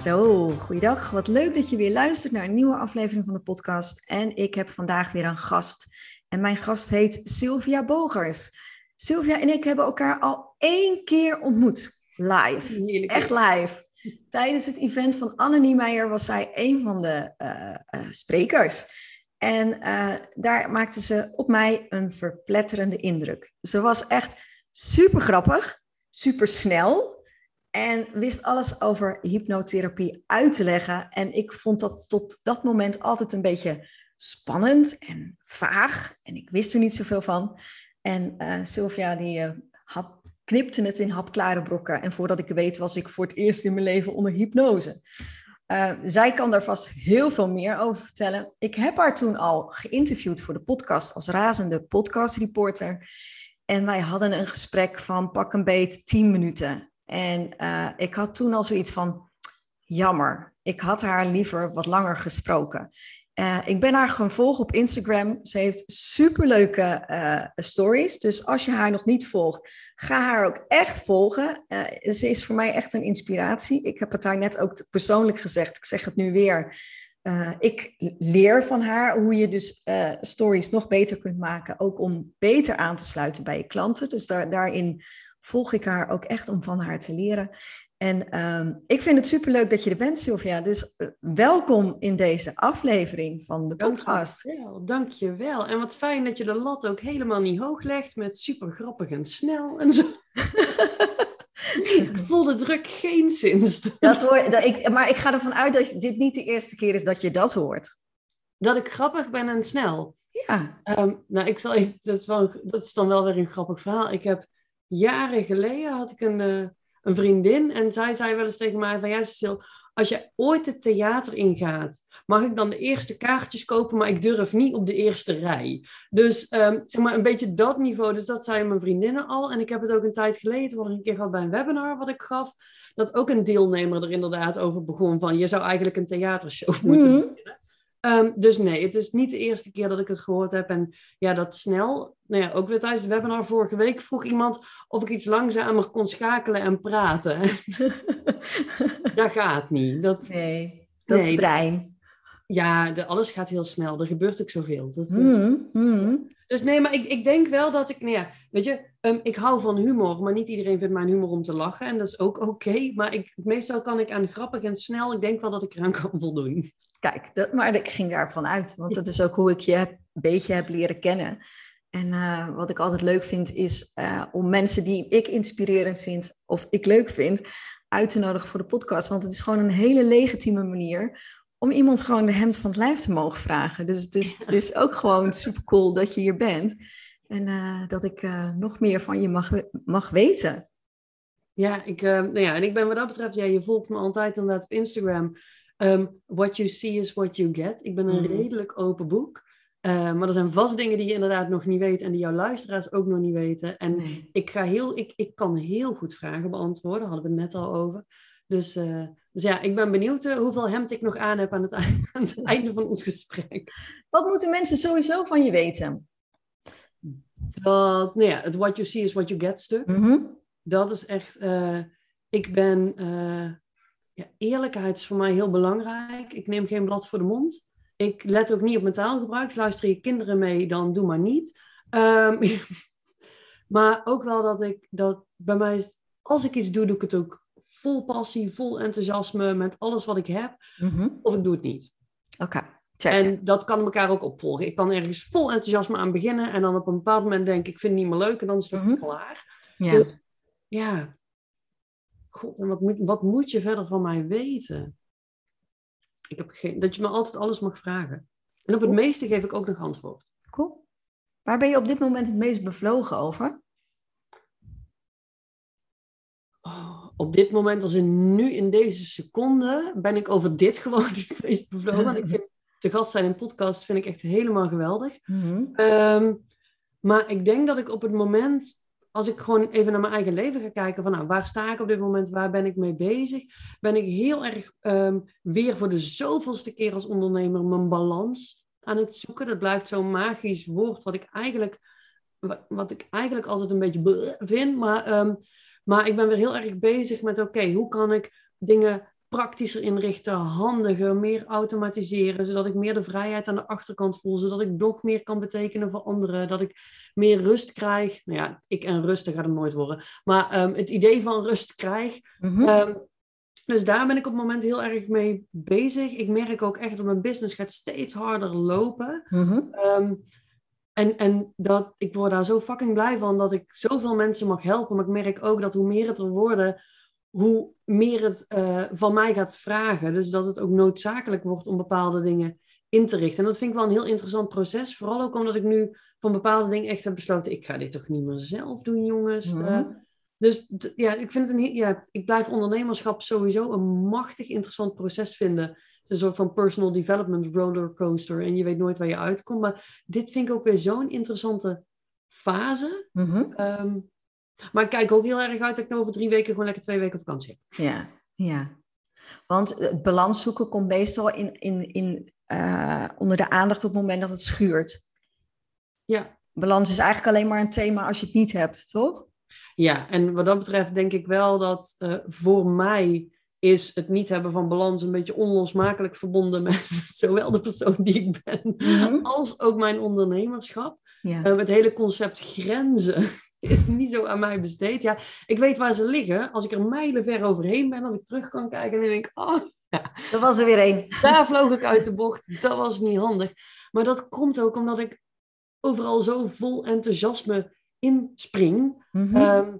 Zo, goeiedag. Wat leuk dat je weer luistert naar een nieuwe aflevering van de podcast. En ik heb vandaag weer een gast. En mijn gast heet Sylvia Bogers. Sylvia en ik hebben elkaar al één keer ontmoet. Live. Heerlijk. Echt live. Tijdens het event van Anne Niemeyer was zij een van de eh, eh, sprekers. En eh, daar maakte ze op mij een verpletterende indruk. Ze was echt super grappig, super snel en wist alles over hypnotherapie uit te leggen. En ik vond dat tot dat moment altijd een beetje spannend en vaag. En ik wist er niet zoveel van. En uh, Sylvia die hap, knipte het in hapklare brokken. En voordat ik weet was ik voor het eerst in mijn leven onder hypnose. Uh, zij kan daar vast heel veel meer over vertellen. Ik heb haar toen al geïnterviewd voor de podcast als razende podcastreporter. En wij hadden een gesprek van pak een beet 10 minuten. En uh, ik had toen al zoiets van, jammer, ik had haar liever wat langer gesproken. Uh, ik ben haar gaan volgen op Instagram. Ze heeft superleuke uh, stories. Dus als je haar nog niet volgt, ga haar ook echt volgen. ze is voor mij echt een inspiratie. Ik heb het haar net ook persoonlijk gezegd. Ik zeg het nu weer. ik leer van haar hoe je dus stories nog beter kunt maken. Ook om beter aan te sluiten bij je klanten. Dus daar, daarin volg ik haar ook echt om van haar te leren. En um, ik vind het superleuk dat je er bent, Sylvia. Dus uh, welkom in deze aflevering van de podcast. Dankjewel, dankjewel. En wat fijn dat je de lat ook helemaal niet hoog legt met super grappig en snel en zo. ik voel de druk geen zins. Dat hoor, dat ik, maar ik ga ervan uit dat dit niet de eerste keer is dat je dat hoort. Dat ik grappig ben en snel. Ja. Um, nou, ik zal, dat, is wel, dat is dan wel weer een grappig verhaal. Ik heb jaren geleden had ik een, uh, een vriendin en zij zei wel eens tegen mij van ja Cecile, als je ooit het theater ingaat, mag ik dan de eerste kaartjes kopen, maar ik durf niet op de eerste rij. Dus um, zeg maar een beetje dat niveau, dus dat zeiden mijn vriendinnen al. En ik heb het ook een tijd geleden, wat ik een keer gehad bij een webinar wat ik gaf, dat ook een deelnemer er inderdaad over begon van je zou eigenlijk een theatershow moeten beginnen. Um, dus nee, het is niet de eerste keer dat ik het gehoord heb. En ja, dat snel. Nou ja, ook weer tijdens het webinar vorige week vroeg iemand of ik iets langzamer kon schakelen en praten. dat gaat niet. Dat, Nee, dat is brein. ja, de, alles gaat heel snel. Er gebeurt ook zoveel. Dat, Mhm, mhm. Dus nee, maar ik, ik denk wel dat ik, nou ja, weet je, um, ik hou van humor, maar niet iedereen vindt mijn humor om te lachen. En dat is ook oké. maar ik, meestal kan ik aan grappig en snel, ik denk wel dat ik eraan kan voldoen. Kijk, dat, maar ik ging daarvan uit, want dat is ook hoe ik je een beetje heb leren kennen. En uh, wat ik altijd leuk vind, is uh, om mensen die ik inspirerend vind of ik leuk vind, uit te nodigen voor de podcast. Want het is gewoon een hele legitieme manier om iemand gewoon de hemd van het lijf te mogen vragen. Dus, dus het is ook gewoon super cool dat je hier bent en uh, dat ik nog meer van je mag, mag weten. Ja, ik, nou ja, en ik ben wat dat betreft, ja, je volgt me altijd inderdaad op Instagram. Um, what you see is what you get. Ik ben een mm. redelijk open boek. Uh, maar er zijn vast dingen die je inderdaad nog niet weet en die jouw luisteraars ook nog niet weten. En nee. ik, ga heel, ik, ik kan heel goed vragen beantwoorden, hadden we het net al over. Dus, uh, dus ja, ik ben benieuwd uh, hoeveel hemd ik nog aan heb aan het, aan het einde van ons gesprek. Wat moeten mensen sowieso van je weten? Dat, nou ja, het what you see is what you get stuk. Mm -hmm. Dat is echt, ik ben ja, eerlijkheid is voor mij heel belangrijk. Ik neem geen blad voor de mond. Ik let ook niet op mijn taalgebruik. Luister je kinderen mee, dan doe maar niet. Um, maar ook wel dat ik, dat bij mij, is, als ik iets doe, doe ik het ook vol passie, vol enthousiasme, met alles wat ik heb. Mm -hmm. Of ik doe het niet. Oké. Okay. En dat kan elkaar ook opvolgen. Ik kan ergens vol enthousiasme aan beginnen en dan op een bepaald moment denk ik, ik vind het niet meer leuk en dan is het Mhm. mm -hmm. klaar. Ja. Dus, ja, God, en wat moet, wat moet je verder van mij weten? Ik heb geen, dat je me altijd alles mag vragen. En op het meeste geef ik ook nog antwoord. Cool. Waar ben je op dit moment het meest bevlogen over? Oh, op dit moment, als in nu in deze seconde, ben ik over dit gewoon het meest bevlogen. Want ik vind te gast zijn in podcast vind ik echt helemaal geweldig. Mhm. Ehm, maar ik denk dat ik op het moment, als ik gewoon even naar mijn eigen leven ga kijken, van nou, waar sta ik op dit moment, waar ben ik mee bezig, ben ik heel erg ehm, weer voor de zoveelste keer als ondernemer mijn balans aan het zoeken. Dat blijft zo'n magisch woord, wat ik eigenlijk, wat, ik eigenlijk altijd een beetje vind, maar, ehm, maar ik ben weer heel erg bezig met, oké, hoe kan ik dingen praktischer inrichten, handiger, meer automatiseren, zodat ik meer de vrijheid aan de achterkant voel, zodat ik nog meer kan betekenen voor anderen, dat ik meer rust krijg. Nou ja, ik en rust, dat gaat het nooit worden, maar ehm, het idee van rust krijg. Mhm. Ehm, dus daar ben ik op het moment heel erg mee bezig. Ik merk ook echt dat mijn business gaat steeds harder lopen. Ehm, en, en dat, ik word daar zo fucking blij van dat ik zoveel mensen mag helpen. Maar ik merk ook dat hoe meer het er worden, hoe meer het eh, van mij gaat vragen. Dus dat het ook noodzakelijk wordt om bepaalde dingen in te richten. En dat vind ik wel een heel interessant proces. Vooral ook omdat ik nu van bepaalde dingen echt heb besloten... ik ga dit toch niet meer zelf doen, jongens. Mhm. Eh, dus ja, ik vind het een, ja, ik blijf ondernemerschap sowieso een machtig interessant proces vinden. Het is een soort van personal development rollercoaster. En je weet nooit waar je uitkomt. Maar dit vind ik ook weer zo'n interessante fase. Mhm. Ehm, maar ik kijk ook heel erg uit dat ik nou over drie weken gewoon lekker twee weken vakantie heb. Ja, ja. Want het balans zoeken komt meestal in, in, in, eh, onder de aandacht op het moment dat het schuurt. Ja. Balans is eigenlijk alleen maar een thema als je het niet hebt, toch? Ja, en wat dat betreft denk ik wel dat eh, voor mij is het niet hebben van balans een beetje onlosmakelijk verbonden met zowel de persoon die ik ben Mhm. als ook mijn ondernemerschap. Ja. Eh, het hele concept grenzen is niet zo aan mij besteed. Ja, ik weet waar ze liggen. Als ik er mijlen ver overheen ben, dat ik terug kan kijken en dan denk ik, oh, Er was er weer één. daar vloog ik uit de bocht. Dat was niet handig. Maar dat komt ook omdat ik overal zo vol enthousiasme inspring. Mhm. Ehm,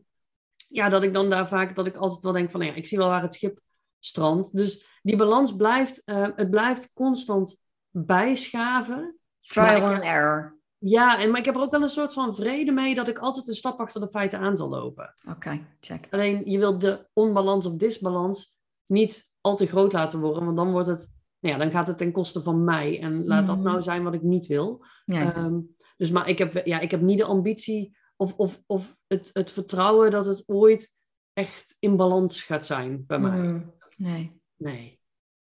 ja, dat ik dan daar vaak, dat ik altijd wel denk van, nou ja, ik zie wel waar het schip strandt. Dus die balans blijft, eh, het blijft constant bijschaven. Trial and error. Ja, en, maar ik heb er ook wel een soort van vrede mee dat ik altijd een stap achter de feiten aan zal lopen. Oké, check. Alleen je wilt de onbalans of disbalans niet al te groot laten worden, want dan wordt het, nou ja, dan gaat het ten koste van mij. En laat dat Mhm. nou zijn wat ik niet wil. Ja. Ehm, dus maar ik heb, ja, ik heb niet de ambitie of, of, of het, het vertrouwen dat het ooit echt in balans gaat zijn bij mij. Mhm. Nee. Nee.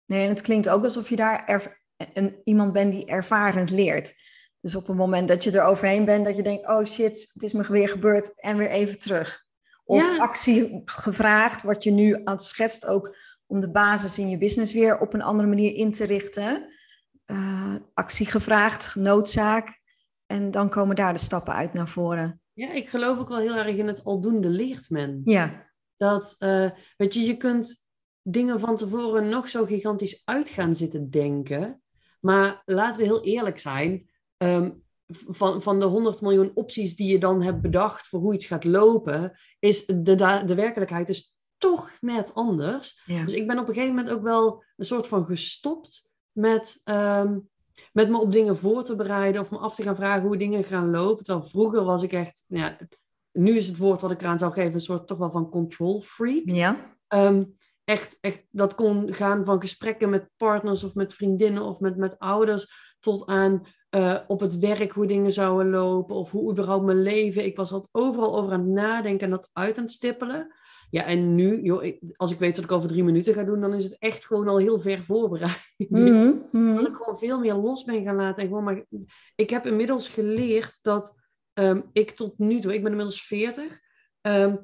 Nee, en het klinkt ook alsof je daar erv- een, iemand bent die ervarend leert. Dus op het moment dat je er overheen bent, dat je denkt, oh shit, het is me weer gebeurd en weer even terug. Of Ja. actie gevraagd, wat je nu aan het schetst ook, om de basis in je business weer op een andere manier in te richten. Eh, actie gevraagd, noodzaak. En dan komen daar de stappen uit naar voren. Ja, ik geloof ook wel heel erg in het aldoende leert men. Ja, Dat, eh, weet je, je kunt dingen van tevoren nog zo gigantisch uit gaan zitten denken. Maar laten we heel eerlijk zijn. Ehm, van, van de 100 miljoen opties die je dan hebt bedacht voor hoe iets gaat lopen, is de, de werkelijkheid is toch net anders. ja. Dus ik ben op een gegeven moment ook wel een soort van gestopt met, ehm, met me op dingen voor te bereiden of me af te gaan vragen hoe dingen gaan lopen. Terwijl vroeger was ik echt, ja, nu is het woord wat ik eraan zou geven, een soort toch wel van control freak. ja. Ehm, echt, echt, dat kon gaan van gesprekken met partners of met vriendinnen of met, met ouders tot aan eh, op het werk hoe dingen zouden lopen of hoe überhaupt mijn leven. Ik was altijd overal over aan het nadenken en dat uit aan het stippelen. Ja, en nu, joh, ik- als ik weet dat ik over drie minuten ga doen, dan is het echt gewoon al heel ver voorbereid. Mhm, mhm. Dat ik gewoon veel meer los ben gaan laten. En gewoon maar, ik heb inmiddels geleerd dat ehm, ik tot nu toe, ik ben inmiddels 40, ehm,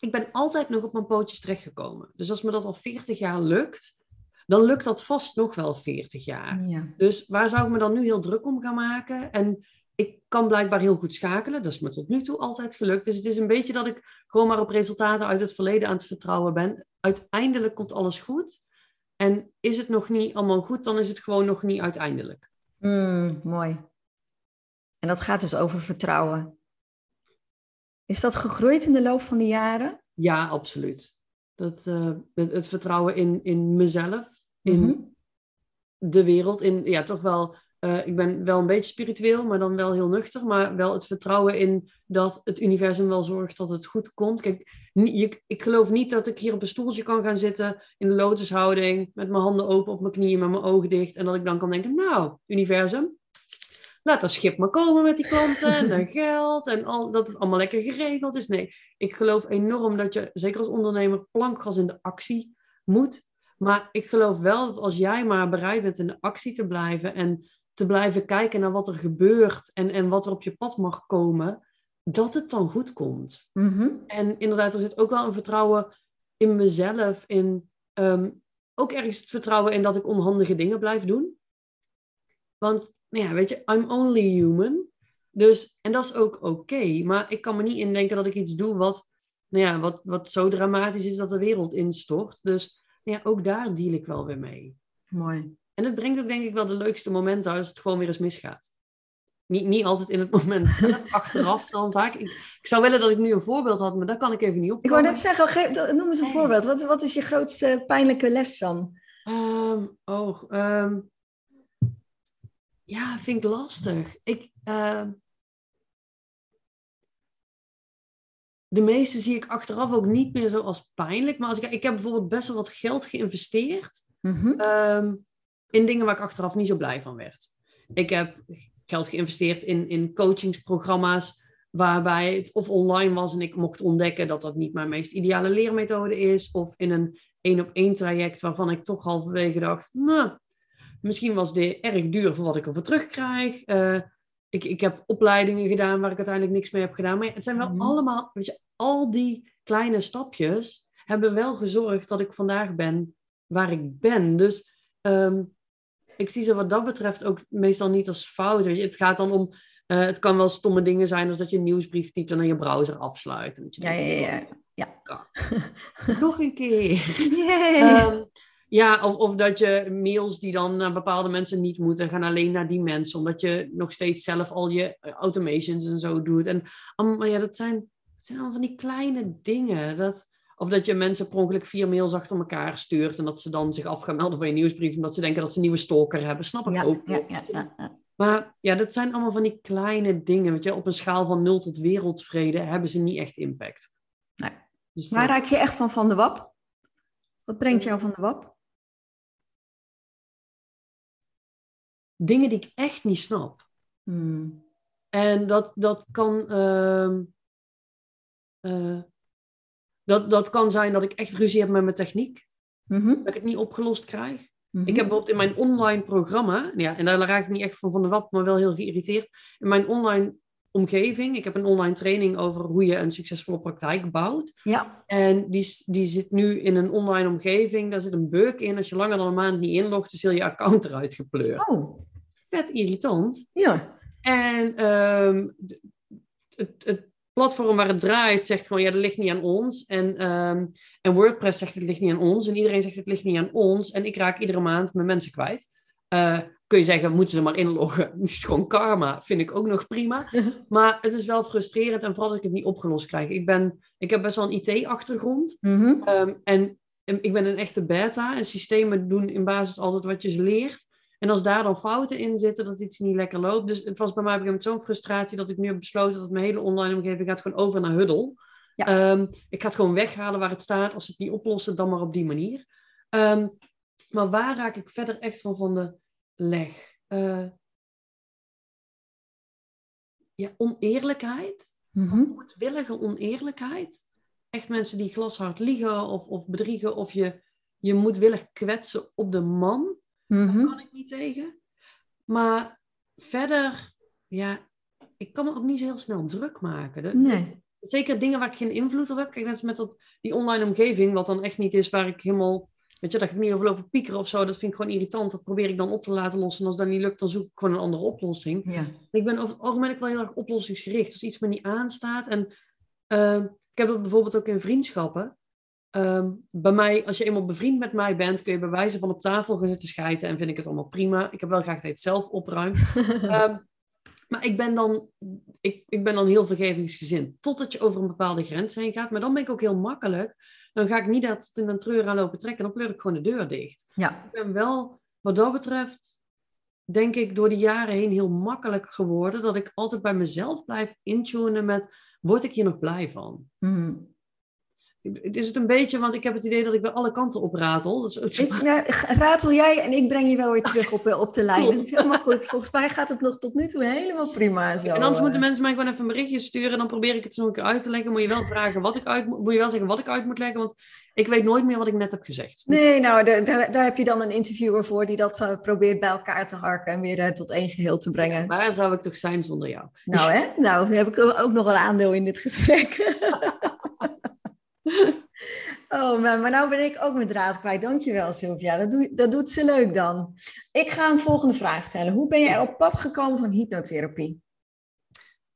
ik ben altijd nog op mijn pootjes terechtgekomen. Dus als me dat al 40 jaar lukt, dan lukt dat vast nog wel 40 jaar. Ja. Dus waar zou ik me dan nu heel druk om gaan maken? En ik kan blijkbaar heel goed schakelen. Dat is me tot nu toe altijd gelukt. Dus het is een beetje dat ik gewoon maar op resultaten uit het verleden aan het vertrouwen ben. Uiteindelijk komt alles goed. En is het nog niet allemaal goed, dan is het gewoon nog niet uiteindelijk. Mm, mooi. En dat gaat dus over vertrouwen. Is dat gegroeid in de loop van de jaren? Ja, absoluut. Dat, eh, het, het vertrouwen in, in mezelf, in Mhm. de wereld, in ja, toch wel eh, ik ben wel een beetje spiritueel, maar dan wel heel nuchter. Maar wel het vertrouwen in dat het universum wel zorgt dat het goed komt. Kijk, je, ik geloof niet dat ik hier op een stoeltje kan gaan zitten in de lotushouding. Met mijn handen open op mijn knieën, met mijn ogen dicht. En dat ik dan kan denken, nou, universum, laat dat schip maar komen met die klanten en dan geld. En al, dat het allemaal lekker geregeld is. Nee, ik geloof enorm dat je, zeker als ondernemer, plankgas in de actie moet. Maar ik geloof wel dat als jij maar bereid bent in de actie te blijven en te blijven kijken naar wat er gebeurt en, en wat er op je pad mag komen, dat het dan goed komt. Mhm. En inderdaad, er zit ook wel een vertrouwen in mezelf, in ehm, ook ergens het vertrouwen in dat ik onhandige dingen blijf doen. Want, nou ja, weet je, I'm only human. Dus, en dat is ook oké. maar ik kan me niet indenken dat ik iets doe wat, nou ja, wat, wat zo dramatisch is dat de wereld instort. Dus ja, ook daar deal ik wel weer mee. Mooi. En het brengt ook denk ik wel de leukste momenten als het gewoon weer eens misgaat. Niet, niet altijd in het moment achteraf dan vaak. Ik, ik, zou willen dat ik nu een voorbeeld had, maar dat kan ik even niet op. Ik wou net zeggen, geef, noem eens een voorbeeld. Wat, wat is je grootste pijnlijke les dan? Ehm, oh, ehm, ja, vind ik lastig. Ik, ehm, de meeste zie ik achteraf ook niet meer zo als pijnlijk. Maar als ik, ik heb bijvoorbeeld best wel wat geld geïnvesteerd. Mhm. Ehm, in dingen waar ik achteraf niet zo blij van werd. Ik heb geld geïnvesteerd in, in coachingsprogramma's waarbij het of online was en ik mocht ontdekken dat dat niet mijn meest ideale leermethode is. Of in een één op één traject waarvan ik toch halverwege dacht, nou, misschien was dit erg duur voor wat ik ervoor terugkrijg. Uh, ik, ik heb opleidingen gedaan waar ik uiteindelijk niks mee heb gedaan. Maar het zijn wel Mhm. allemaal, weet je, al die kleine stapjes hebben wel gezorgd dat ik vandaag ben waar ik ben. Dus ehm, ik zie ze wat dat betreft ook meestal niet als fout. Weet je. Het gaat dan om, eh, het kan wel stomme dingen zijn als dat je een nieuwsbrief typt en dan je browser afsluit. Je Ja, ja, ja. ja. "Oh, Nog een keer. Yay. Ja, of, of dat je mails die dan naar bepaalde mensen niet moeten, gaan alleen naar die mensen. Omdat je nog steeds zelf al je eh, automations en zo doet. En allemaal, ja, dat zijn, dat zijn allemaal van die kleine dingen. Dat, of dat je mensen per ongeluk vier mails achter elkaar stuurt. En dat ze dan zich af gaan melden voor je nieuwsbrief. Omdat ze denken dat ze een nieuwe stalker hebben. Snap ik ja, ook. ja, ja, ja, ja. Maar ja, dat zijn allemaal van die kleine dingen. Weet je, op een schaal van nul tot wereldvrede hebben ze niet echt impact. Nee. Dus Waar dat- raak je echt van van de wap? Wat brengt jou van de wap? Dingen die ik echt niet snap. Hmm. En dat, dat kan. ehm, eh, dat, dat kan zijn dat ik echt ruzie heb met mijn techniek. Mhm, Dat ik het niet opgelost krijg. mhm. Ik heb bijvoorbeeld in mijn online programma. Ja, en daar raak ik niet echt van van de wap, maar wel heel geïrriteerd. In mijn online omgeving. Ik heb een online training over hoe je een succesvolle praktijk bouwt. Ja, En die, die zit nu in een online omgeving. Daar zit een bug in. Als je langer dan een maand niet inlogt, is heel je account eruit gepleurd. oh, Vet irritant. ja. En ehm, het, het platform waar het draait zegt gewoon, ja, dat ligt niet aan ons. En, ehm, en WordPress zegt, het ligt niet aan ons. En iedereen zegt, het ligt niet aan ons. En ik raak iedere maand mijn mensen kwijt. Eh, kun je zeggen, moeten ze maar inloggen? Het is gewoon karma, vind ik ook nog prima. Maar het is wel frustrerend en vooral dat ik het niet opgelost krijg. Ik, ben, ik heb best wel een IT-achtergrond. Mhm. Ehm, en, en ik ben een echte beta. En systemen doen in basis altijd wat je ze leert. En als daar dan fouten in zitten, dat iets niet lekker loopt. Dus het was bij mij op een gegeven moment zo'n frustratie dat ik nu heb besloten dat mijn hele online omgeving gaat gewoon over naar Huddle. Ja. Ehm, ik ga het gewoon weghalen waar het staat. Als ze het niet oplossen, dan maar op die manier. Ehm, maar waar raak ik verder echt van van de leg? Eh, ja, oneerlijkheid Mhm. moedwillige oneerlijkheid. Echt mensen die glashard liegen of, of bedriegen of je, je moedwillig kwetsen op de man. Mhm. Daar kan ik niet tegen. Maar verder, ja, ik kan me ook niet zo heel snel druk maken. De- Nee. Zeker dingen waar ik geen invloed op heb. Kijk, net als met dat, die online omgeving, wat dan echt niet is waar ik helemaal... Weet je, dat ik niet over lopen piekeren of zo, dat vind ik gewoon irritant. Dat probeer ik dan op te laten lossen. En als dat niet lukt, dan zoek ik gewoon een andere oplossing. Ja. Ik ben over het algemeen wel heel erg oplossingsgericht. Als iets me niet aanstaat. En ehm, ik heb dat bijvoorbeeld ook in vriendschappen. Ehm, bij mij, als je eenmaal bevriend met mij bent, kun je bij wijze van op tafel gaan zitten schijten. En vind ik het allemaal prima. Ik heb wel graag dat je het zelf opruimt. Ehm, maar ik ben, dan, ik, ik ben dan heel vergevingsgezind. Totdat je over een bepaalde grens heen gaat. Maar dan ben ik ook heel makkelijk. Dan ga ik niet tot in een treur aan lopen trekken. Dan pleur ik gewoon de deur dicht ja. ik ben wel, wat dat betreft, denk ik, door de jaren heen heel makkelijk geworden. Dat ik altijd bij mezelf blijf intunen met, word ik hier nog blij van? Mhm. Het is het een beetje, want ik heb het idee dat ik bij alle kanten opratel. Is ik, nou, ratel jij en ik breng je wel weer terug op, op de lijn. Dat is helemaal goed. Volgens mij gaat het nog tot nu toe helemaal prima. Zo. En anders eh. moeten mensen mij gewoon even een berichtje sturen. En dan probeer ik het zo een keer uit te leggen. Moet je wel vragen wat ik uit moet je wel zeggen wat ik uit moet leggen. Want ik weet nooit meer wat ik net heb gezegd. Nee, nou, daar, daar, heb je dan een interviewer voor die dat uh, probeert bij elkaar te harken en weer uh, tot één geheel te brengen. waar zou ik toch zijn zonder jou? Nou, hè? Nou, heb ik ook nog een aandeel in dit gesprek. Oh, maar, nou ben ik ook mijn draad kwijt. Dankjewel, Sylvia. Dat, doe, dat doet ze leuk dan. Ik ga een volgende vraag stellen. Hoe ben jij op pad gekomen van hypnotherapie?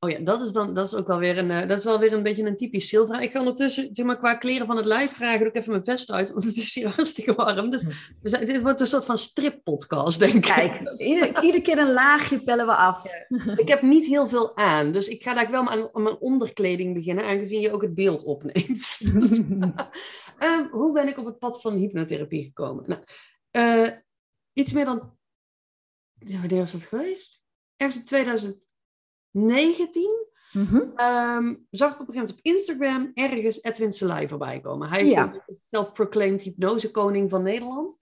Oh ja, dat is dan dat is ook wel weer een, uh, dat is wel weer een beetje een typisch Silvra. Ik ga ondertussen, zeg maar, qua kleren van het lijf vragen, doe ik even mijn vest uit, want het is hier hartstikke warm. Dus we zijn, dit wordt een soort van strippodcast, denk ik. Kijk, ieder, iedere keer een laagje pellen we af. Ik heb niet heel veel aan, dus ik ga daar wel aan, aan mijn onderkleding beginnen, aangezien je ook het beeld opneemt. um, hoe ben ik op het pad van hypnotherapie gekomen? Nou, uh, iets meer dan, wanneer is dat geweest? Ergens 2000 19 mm um, zag ik op een gegeven moment op Instagram ergens Edwin Selei voorbij komen. Hij is de self-proclaimed hypnosekoning van Nederland.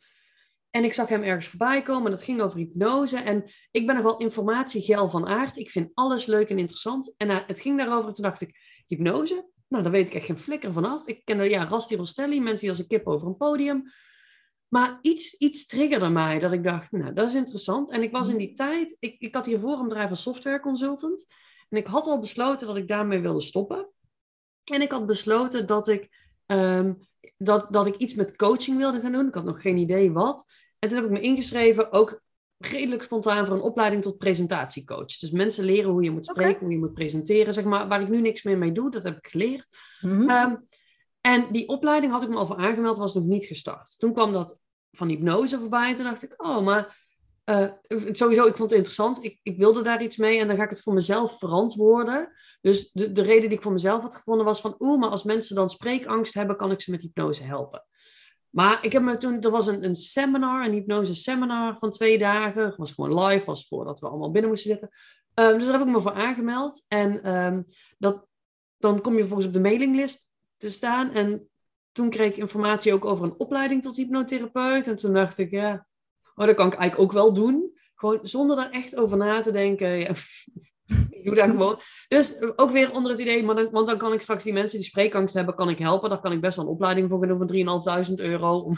En ik zag hem ergens voorbij komen en dat ging over hypnose. En ik ben nogal informatiegeil van aard. Ik vind alles leuk en interessant. En uh, het ging daarover en toen dacht ik, hypnose? Nou, daar weet ik echt geen flikker van af. Ik ken ja, Rasti Rostelli, mensen die als een kip over een podium. Maar iets, iets triggerde mij dat ik dacht, nou, dat is interessant. En ik was in die tijd, ik, ik had hiervoor een bedrijf als software consultant. En ik had al besloten dat ik daarmee wilde stoppen. En ik had besloten dat ik, um, dat, dat ik iets met coaching wilde gaan doen. Ik had nog geen idee wat. En toen heb ik me ingeschreven, ook redelijk spontaan, voor een opleiding tot presentatiecoach. Dus mensen leren hoe je moet spreken, hoe je moet presenteren. Zeg maar, waar ik nu niks meer mee doe, dat heb ik geleerd. Mm en die opleiding had ik me al voor aangemeld, was nog niet gestart. Toen kwam dat van hypnose voorbij en toen dacht ik, oh, maar uh, sowieso, ik vond het interessant. Ik, ik wilde daar iets mee en dan ga ik het voor mezelf verantwoorden. Dus de, de reden die ik voor mezelf had gevonden was van, oeh, maar als mensen dan spreekangst hebben, kan ik ze met hypnose helpen. Maar ik heb me toen, er was een, een seminar, een hypnose seminar van twee dagen. Het was gewoon live, was voordat we allemaal binnen moesten zitten. Um, dus daar heb ik me voor aangemeld. En um, dat, dan kom je vervolgens op de mailinglist te staan. En toen kreeg ik informatie ook over een opleiding tot hypnotherapeut. En toen dacht ik, ja, oh, dat kan ik eigenlijk ook wel doen. Gewoon zonder daar echt over na te denken. Ik doe dat gewoon. Dus ook weer onder het idee, maar dan, want dan kan ik straks die mensen die spreekangst hebben, kan ik helpen. Daar kan ik best wel een opleiding voor doen van 3.500 euro.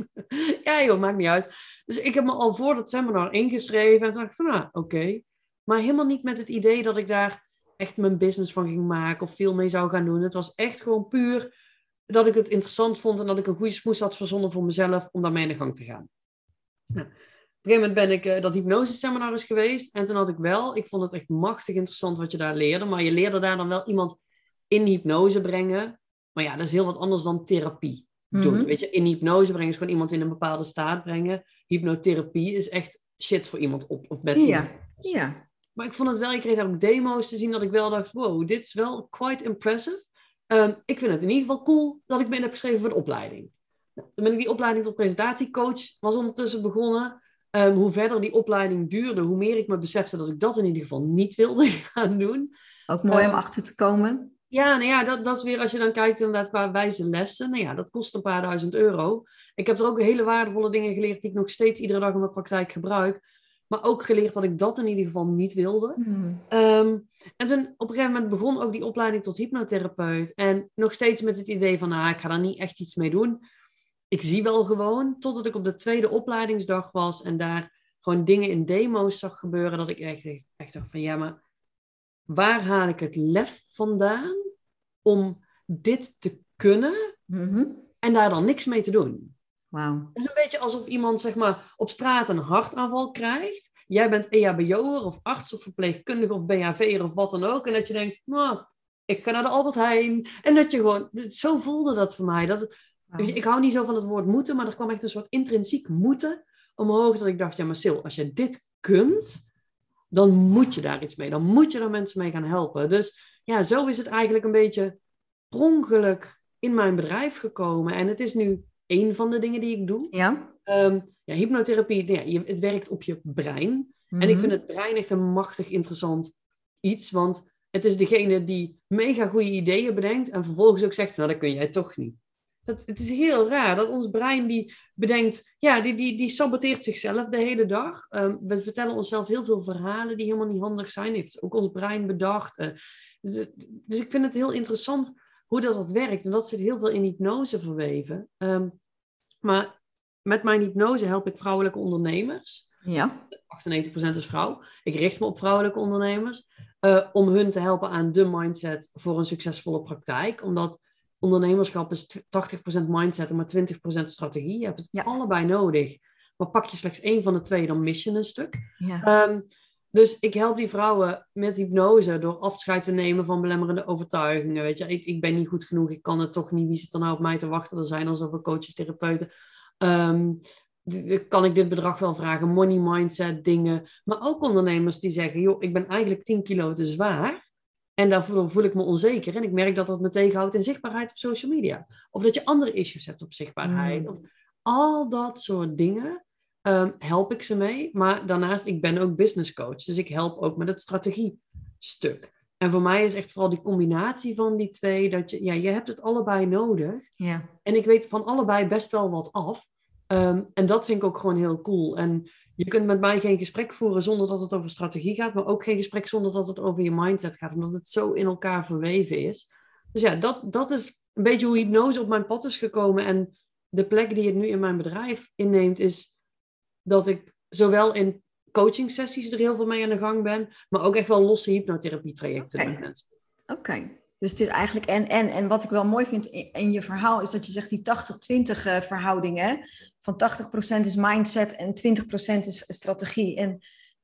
ja joh, maakt niet uit. Dus ik heb me al voor dat seminar ingeschreven. En toen dacht ik van, nou, oké. Maar helemaal niet met het idee dat ik daar echt mijn business van ging maken of veel mee zou gaan doen. Het was echt gewoon puur dat ik het interessant vond en dat ik een goede smoes had verzonnen voor mezelf om daarmee in de gang te gaan. Nou, op een gegeven moment ben ik uh, dat hypnose seminar is geweest en toen had ik wel, ik vond het echt machtig interessant wat je daar leerde, maar je leerde daar dan wel iemand in hypnose brengen. Maar ja, dat is heel wat anders dan therapie doen. Mhm. Weet je, in hypnose brengen is gewoon iemand in een bepaalde staat brengen. Hypnotherapie is echt shit voor iemand op of met ja. Ja. Maar ik vond het wel, ik kreeg daar ook demo's te zien dat ik wel dacht, wow, dit is wel quite impressive. Um, ik vind het in ieder geval cool dat ik me in heb geschreven voor de opleiding. Nou, toen ben ik die opleiding tot presentatiecoach, was ondertussen begonnen. Um, hoe verder die opleiding duurde, hoe meer ik me besefte dat ik dat in ieder geval niet wilde gaan doen. Ook mooi um, om achter te komen. Ja, nou ja, dat, dat is weer als je dan kijkt inderdaad qua wijze lessen. Nou ja, dat kost een paar duizend euro. Ik heb er ook hele waardevolle dingen geleerd die ik nog steeds iedere dag in mijn praktijk gebruik. Maar ook geleerd dat ik dat in ieder geval niet wilde. Hmm. Um, en toen op een gegeven moment begon ook die opleiding tot hypnotherapeut. En nog steeds met het idee van, nou, ik ga daar niet echt iets mee doen. Ik zie wel gewoon, totdat ik op de tweede opleidingsdag was en daar gewoon dingen in demo's zag gebeuren, dat ik echt, echt dacht van, ja, maar waar haal ik het lef vandaan om dit te kunnen mm-hmm. en daar dan niks mee te doen? Wauw. Het is een beetje alsof iemand zeg maar, op straat een hartaanval krijgt. Jij bent EHBO'er of arts of verpleegkundige of BHV'er of wat dan ook. En dat je denkt, nou, ik ga naar de Albert Heijn. En dat je gewoon, zo voelde dat voor mij. Dat, wow. ik hou niet zo van het woord moeten, maar er kwam echt een soort intrinsiek moeten omhoog. Dat ik dacht, ja maar Sil, als je dit kunt, dan moet je daar iets mee. Dan moet je er mensen mee gaan helpen. Dus ja, zo is het eigenlijk een beetje ongeluk in mijn bedrijf gekomen. En het is nu één van de dingen die ik doe. Ja. Um, ja hypnotherapie, ja, je, het werkt op je brein. En ik Mhm. vind het brein echt een machtig interessant iets, want het is degene die mega goede ideeën bedenkt en vervolgens ook zegt, nou dat kun jij toch niet. Dat, het is heel raar dat ons brein die bedenkt, ja, die, die, die saboteert zichzelf de hele dag. Ehm, we vertellen onszelf heel veel verhalen die helemaal niet handig zijn. Heeft ook ons brein bedacht. Eh, dus, dus ik vind het heel interessant hoe dat, dat werkt. En dat zit heel veel in hypnose verweven. Ehm, maar met mijn hypnose help ik vrouwelijke ondernemers. Ja. 98% is vrouw. Ik richt me op vrouwelijke ondernemers. eh, om hun te helpen aan de mindset voor een succesvolle praktijk. Omdat ondernemerschap is tw- 80% mindset en maar 20% strategie. Je hebt het Ja. allebei nodig. Maar pak je slechts één van de twee, dan mis je een stuk. Ja. Ehm, dus ik help die vrouwen met hypnose door afscheid te nemen van belemmerende overtuigingen. Weet je, ik, ik ben niet goed genoeg, ik kan het toch niet. Wie zit er nou op mij te wachten? Er zijn al zoveel coaches, therapeuten. D- kan ik dit bedrag wel vragen? Money mindset dingen. Maar ook ondernemers die zeggen, joh, ik ben eigenlijk 10 kilo te zwaar. En daarvoor voel ik me onzeker. En ik merk dat dat me tegenhoudt in zichtbaarheid op social media. Of dat je andere issues hebt op zichtbaarheid. Mm. Of al dat soort dingen ehm, help ik ze mee. Maar daarnaast, ik ben ook business coach. Dus ik help ook met het strategiestuk. En voor mij is echt vooral die combinatie van die twee. Dat je, ja, je hebt het allebei nodig. Ja. En ik weet van allebei best wel wat af. Ehm, en dat vind ik ook gewoon heel cool. En je kunt met mij geen gesprek voeren zonder dat het over strategie gaat, maar ook geen gesprek zonder dat het over je mindset gaat, omdat het zo in elkaar verweven is. Dus ja, dat, dat is een beetje hoe hypnose op mijn pad is gekomen. En de plek die het nu in mijn bedrijf inneemt, is dat ik zowel in coaching sessies er heel veel mee aan de gang ben, maar ook echt wel losse hypnotherapie trajecten Oké. met mensen. Oké. Dus het is eigenlijk en, en. En wat ik wel mooi vind in, in je verhaal is dat je zegt die 80-20 eh, verhouding. Hè? Van 80% is mindset en 20% is strategie. En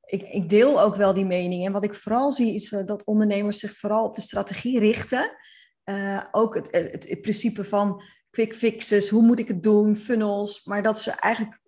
ik, ik deel ook wel die mening. En wat ik vooral zie is eh, dat ondernemers zich vooral op de strategie richten. Eh, ook het, het, het principe van quick fixes, hoe moet ik het doen, funnels. Maar dat ze eigenlijk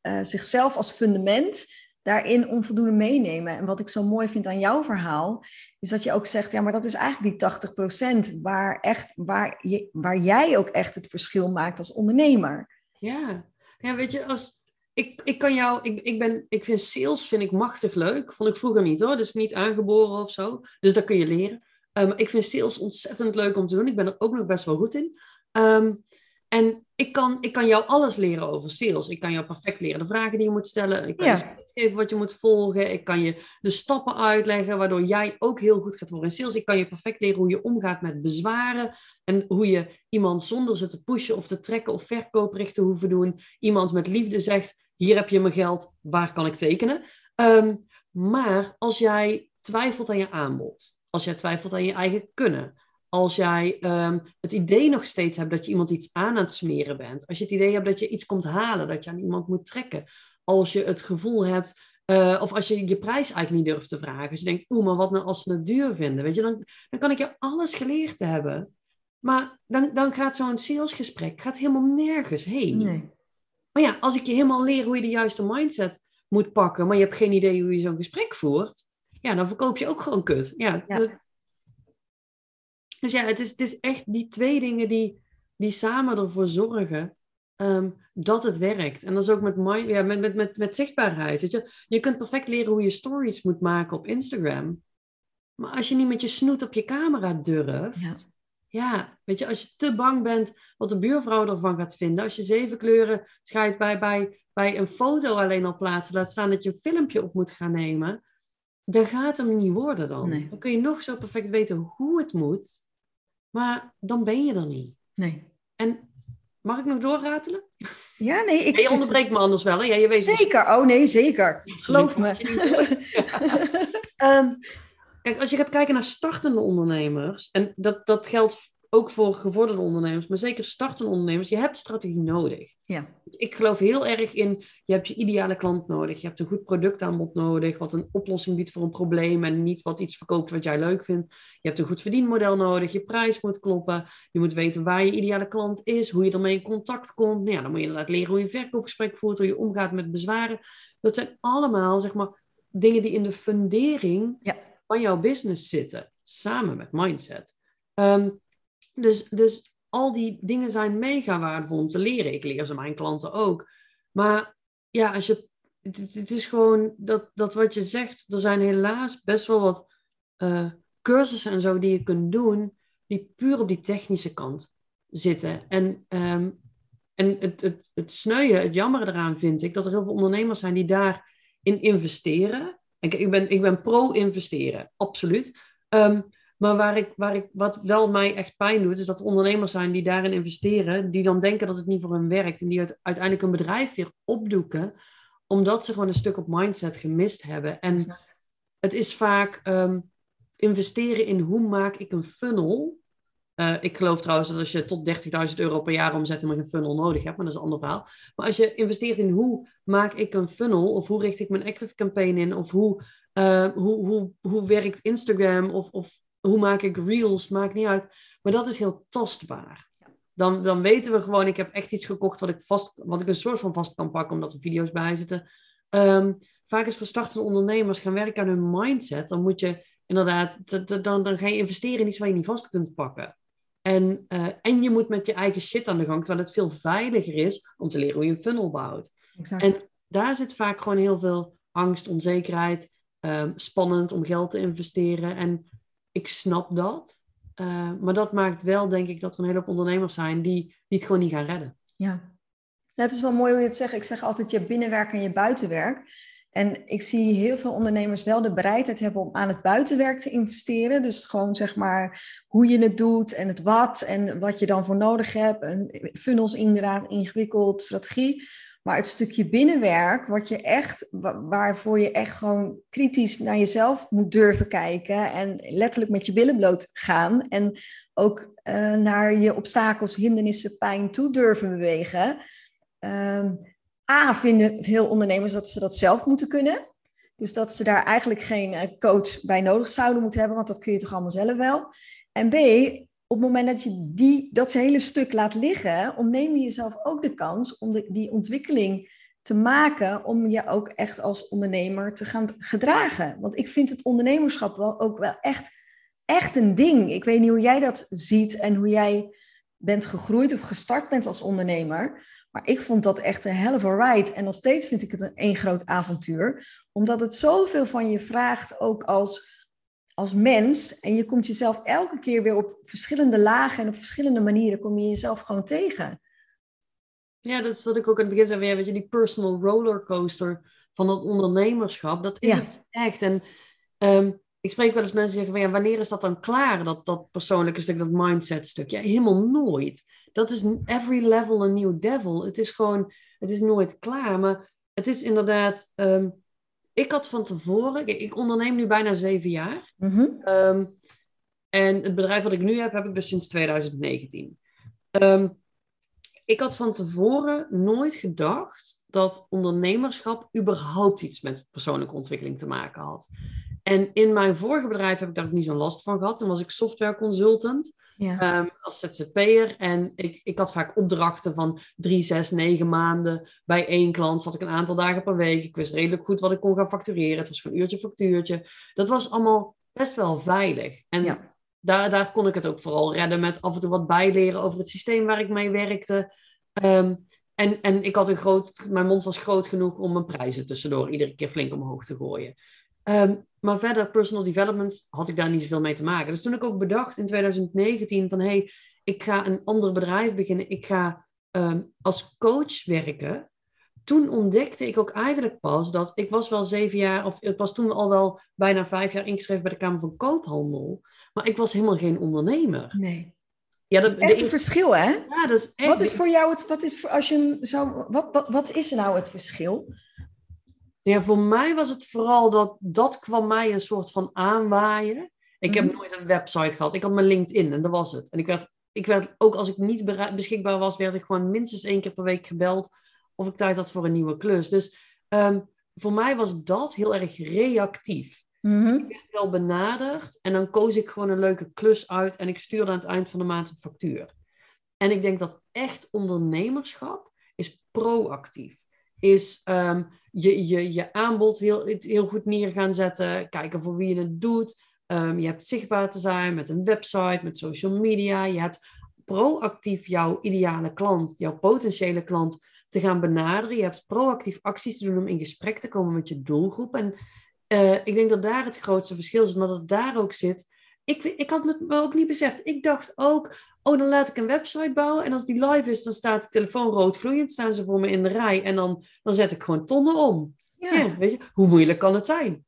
eh, zichzelf als fundament daarin onvoldoende meenemen. En wat ik zo mooi vind aan jouw verhaal, is dat je ook zegt, ja, maar dat is eigenlijk die 80% waar, echt, waar, je, waar jij ook echt het verschil maakt als ondernemer. Ja, ja weet je, als, ik, ik kan jou, ik, ik, ben, ik vind sales vind ik machtig leuk. Vond ik vroeger niet hoor, dus niet aangeboren of zo. Dus dat kun je leren. Um, ik vind sales ontzettend leuk om te doen. Ik ben er ook nog best wel goed in. Um, en ik kan, ik kan jou alles leren over sales. Ik kan jou perfect leren de vragen die je moet stellen. Ik kan Ja. je geven wat je moet volgen. Ik kan je de stappen uitleggen, waardoor jij ook heel goed gaat worden in sales. Ik kan je perfect leren hoe je omgaat met bezwaren. En hoe je iemand zonder ze te pushen of te trekken of verkooprichten hoeven doen. Iemand met liefde zegt, hier heb je mijn geld, waar kan ik tekenen? Um, maar als jij twijfelt aan je aanbod, als jij twijfelt aan je eigen kunnen, als jij um, het idee nog steeds hebt dat je iemand iets aan aan het smeren bent, als je het idee hebt dat je iets komt halen, dat je aan iemand moet trekken, als je het gevoel hebt, uh, of als je je prijs eigenlijk niet durft te vragen, als je denkt, oeh, maar wat nou als ze het duur vinden, weet je, dan, dan kan ik je alles geleerd hebben, maar dan, dan gaat zo'n salesgesprek gaat helemaal nergens heen. Nee. Maar ja, als ik je helemaal leer hoe je de juiste mindset moet pakken, maar je hebt geen idee hoe je zo'n gesprek voert, ja, dan verkoop je ook gewoon kut. Ja, Ja. Dus ja, het is, het is echt die twee dingen die, die samen ervoor zorgen ehm, dat het werkt. En dat is ook met, ja, met, met, met, met zichtbaarheid. Weet je? je kunt perfect leren hoe je stories moet maken op Instagram. Maar als je niet met je snoet op je camera durft, Ja. ja, weet je, als je te bang bent wat de buurvrouw ervan gaat vinden, als je zeven kleuren schijt bij, bij, bij een foto alleen al plaatsen, laat staan dat je een filmpje op moet gaan nemen, dan gaat hem niet worden dan. Nee. Dan kun je nog zo perfect weten hoe het moet, maar dan ben je er niet. nee. En mag ik nog doorratelen? Ja, nee, ik Ja, je onderbreekt me anders wel, hè? Ja, je weet Zeker, oh nee, zeker. Geloof me. Ehm, kijk, als je gaat kijken naar startende ondernemers, en dat, dat geldt ook voor gevorderde ondernemers, maar zeker startende ondernemers, je hebt strategie nodig. Ja. Ik geloof heel erg in, je hebt je ideale klant nodig, je hebt een goed productaanbod nodig, wat een oplossing biedt voor een probleem en niet wat iets verkoopt wat jij leuk vindt. Je hebt een goed verdienmodel nodig, je prijs moet kloppen, je moet weten waar je ideale klant is, hoe je ermee in contact komt. Nou ja, dan moet je inderdaad leren hoe je een verkoopgesprek voert, hoe je omgaat met bezwaren. Dat zijn allemaal, zeg maar, dingen die in de fundering Ja. van jouw business zitten, samen met mindset. Ehm, dus, dus al die dingen zijn mega waardevol om te leren. Ik leer ze mijn klanten ook. Maar ja, als je het, is gewoon dat, dat wat je zegt, er zijn helaas best wel wat uh, cursussen en zo die je kunt doen, die puur op die technische kant zitten. En, um, en het, het, het sneuien, het jammer eraan vind ik, dat er heel veel ondernemers zijn die daarin investeren. Ik, ik, ben, ik ben pro-investeren, absoluut. Um, maar waar ik, waar ik, wat wel mij echt pijn doet, is dat er ondernemers zijn die daarin investeren, die dan denken dat het niet voor hen werkt en die uiteindelijk een bedrijf weer opdoeken, omdat ze gewoon een stuk op mindset gemist hebben. En het is vaak um, investeren in hoe maak ik een funnel. Uh, ik geloof trouwens dat als je tot 30.000 euro per jaar omzet, helemaal geen funnel nodig hebt, maar dat is een ander verhaal. Maar als je investeert in hoe maak ik een funnel, of hoe richt ik mijn active campaign in, of hoe, uh, hoe, hoe, hoe werkt Instagram, of, of hoe maak ik reels, maakt niet uit. Maar dat is heel tastbaar. Dan, dan weten we gewoon, ik heb echt iets gekocht wat ik, vast, wat ik een soort van vast kan pakken, omdat er video's bij zitten. Um, vaak is voor startende ondernemers gaan werken aan hun mindset. Dan moet je inderdaad, dan, dan ga je investeren in iets waar je niet vast kunt pakken. En, uh, en je moet met je eigen shit aan de gang, terwijl het veel veiliger is om te leren hoe je een funnel bouwt. Exact. En daar zit vaak gewoon heel veel angst, onzekerheid, um, spannend om geld te investeren. En ik snap dat. Uh, maar dat maakt wel, denk ik, dat er een hele hoop ondernemers zijn die, die het gewoon niet gaan redden. Ja. het is wel mooi hoe je het zegt. Ik zeg altijd je binnenwerk en je buitenwerk. En ik zie heel veel ondernemers wel de bereidheid hebben om aan het buitenwerk te investeren. Dus gewoon zeg maar hoe je het doet en het wat en wat je dan voor nodig hebt. En funnels inderdaad, ingewikkeld, strategie. Maar het stukje binnenwerk, wat je echt, waarvoor je echt gewoon kritisch naar jezelf moet durven kijken en letterlijk met je billen bloot gaan en ook uh, naar je obstakels, hindernissen, pijn toe durven bewegen. Um, A, vinden veel ondernemers dat ze dat zelf moeten kunnen. Dus dat ze daar eigenlijk geen eh, coach bij nodig zouden moeten hebben, want dat kun je toch allemaal zelf wel. En B, op het moment dat je die, dat hele stuk laat liggen, ontneem je jezelf ook de kans om die ontwikkeling te maken om je ook echt als ondernemer te gaan gedragen. Want ik vind het ondernemerschap wel ook wel echt, echt een ding. Ik weet niet hoe jij dat ziet en hoe jij bent gegroeid of gestart bent als ondernemer. Maar ik vond dat echt een hell of a ride. En nog steeds vind ik het een één groot avontuur. Omdat het zoveel van je vraagt, ook als als mens. En je komt jezelf elke keer weer op verschillende lagen en op verschillende manieren kom je jezelf gewoon tegen. Ja, dat is wat ik ook aan het begin zei. Ja, weet je, die personal rollercoaster van het ondernemerschap, dat is het echt. En um, ik spreek wel eens mensen die zeggen, van, ja, wanneer is dat dan klaar, dat, dat persoonlijke stuk, dat mindset stuk? Ja, helemaal nooit. Dat is every level a new devil. Het is gewoon, het is nooit klaar. Maar het is inderdaad, um, ik had van tevoren, ik, onderneem nu bijna zeven jaar. Mhm. Ehm, en het bedrijf wat ik nu heb, heb ik dus sinds 2019. Ehm, ik had van tevoren nooit gedacht dat ondernemerschap überhaupt iets met persoonlijke ontwikkeling te maken had. En in mijn vorige bedrijf heb ik daar ook niet zo'n last van gehad. Toen was ik software consultant ja. Um, als ZZP'er. En ik, ik had vaak opdrachten van drie, zes, negen maanden. Bij één klant zat ik een aantal dagen per week. Ik wist redelijk goed wat ik kon gaan factureren. Het was van uurtje factuurtje. Dat was allemaal best wel veilig. En daar, daar kon ik het ook vooral redden met af en toe wat bijleren over het systeem waar ik mee werkte. Um, en, en ik had een groot, mijn mond was groot genoeg om mijn prijzen tussendoor iedere keer flink omhoog te gooien. Um, maar verder, personal development, had ik daar niet zoveel mee te maken. Dus toen ik ook bedacht in 2019 van, hé, hey, ik ga een ander bedrijf beginnen. Ik ga um, als coach werken. Toen ontdekte ik ook eigenlijk pas dat ik was wel zeven jaar, of het was toen al wel bijna vijf jaar ingeschreven bij de Kamer van Koophandel. Maar ik was helemaal geen ondernemer. Nee. Ja, dat, dat is echt een verschil, hè? Ja, dat is echt... Wat is voor jou het, wat is voor, als je zou, wat, wat, wat is nou het verschil? Ja, voor mij was het vooral dat dat kwam mij een soort van aanwaaien. Ik heb mhm. nooit een website gehad. Ik had mijn LinkedIn en dat was het. En ik werd, ik werd ook als ik niet beschikbaar was, werd ik gewoon minstens één keer per week gebeld of ik tijd had voor een nieuwe klus. Dus um, voor mij was dat heel erg reactief. Mm Ik werd wel benaderd en dan koos ik gewoon een leuke klus uit en ik stuurde aan het eind van de maand een factuur. En ik denk dat echt ondernemerschap is proactief. Is um, je, je, je aanbod heel, heel goed neer gaan zetten. Kijken voor wie je het doet. Um, je hebt zichtbaar te zijn met een website, met social media. Je hebt proactief jouw ideale klant, jouw potentiële klant te gaan benaderen. Je hebt proactief acties te doen om in gesprek te komen met je doelgroep. En uh, ik denk dat daar het grootste verschil is, maar dat daar ook zit. Ik, ik had het me ook niet beseft. Ik dacht ook, oh, dan laat ik een website bouwen. En als die live is, dan staat de telefoon rood gloeiend, staan ze voor me in de rij. En dan, dan zet ik gewoon tonnen om. Ja. ja. weet je, hoe moeilijk kan het zijn?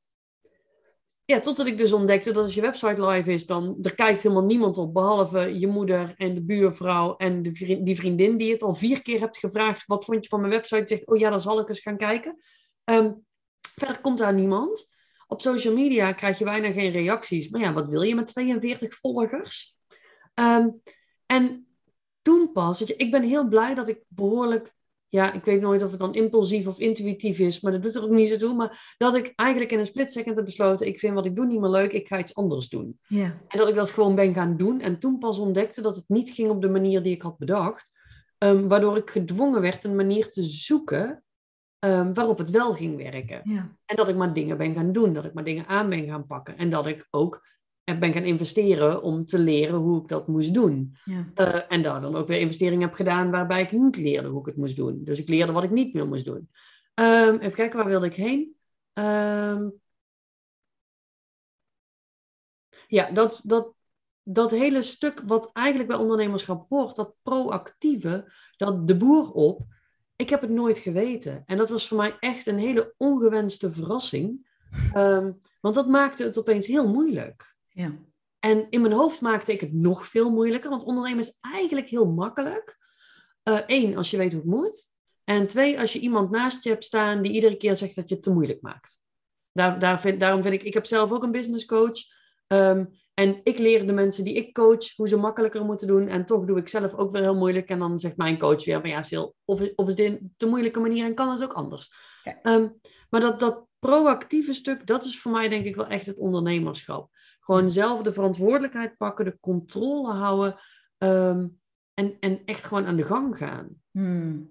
Ja, totdat ik dus ontdekte dat als je website live is, dan er kijkt helemaal niemand op, behalve je moeder en de buurvrouw en de vriend, die vriendin die het al vier keer hebt gevraagd, wat vond je van mijn website? Zegt, oh ja, dan zal ik eens gaan kijken. Um, verder komt daar niemand. Op social media krijg je bijna geen reacties. Maar ja, wat wil je met 42 volgers? Um, en toen pas, weet je, ik ben heel blij dat ik behoorlijk ja, ik weet nooit of het dan impulsief of intuïtief is, maar dat doet er ook niet zo toe. Maar dat ik eigenlijk in een split second heb besloten, ik vind wat ik doe niet meer leuk, ik ga iets anders doen. Ja. En dat ik dat gewoon ben gaan doen. En toen pas ontdekte dat het niet ging op de manier die ik had bedacht. Um, waardoor ik gedwongen werd een manier te zoeken um, waarop het wel ging werken. Ja. En dat ik maar dingen ben gaan doen, dat ik maar dingen aan ben gaan pakken. En dat ik ook ben gaan investeren om te leren hoe ik dat moest doen. Ja. Uh, en daar dan ook weer investeringen heb gedaan waarbij ik niet leerde hoe ik het moest doen. Dus ik leerde wat ik niet meer moest doen. Um, even kijken, waar wilde ik heen? Um, ja, dat, dat, dat hele stuk wat eigenlijk bij ondernemerschap hoort, dat proactieve, dat de boer op, ik heb het nooit geweten. En dat was voor mij echt een hele ongewenste verrassing. Um, want dat maakte het opeens heel moeilijk. Ja. En in mijn hoofd maakte ik het nog veel moeilijker, want ondernemen is eigenlijk heel makkelijk. Eén, uh, als je weet hoe het moet. En twee, als je iemand naast je hebt staan die iedere keer zegt dat je het te moeilijk maakt. Daar, daar vind, daarom vind ik, ik heb zelf ook een business coach. Um, en ik leer de mensen die ik coach hoe ze makkelijker moeten doen. En toch doe ik zelf ook weer heel moeilijk. En dan zegt mijn coach weer van ja, Sil, of, of is dit een te moeilijke manier en kan het ook anders. Um, maar dat, dat proactieve stuk, dat is voor mij denk ik wel echt het ondernemerschap. Gewoon zelf de verantwoordelijkheid pakken, de controle houden ehm, en, en echt gewoon aan de gang gaan. Hmm.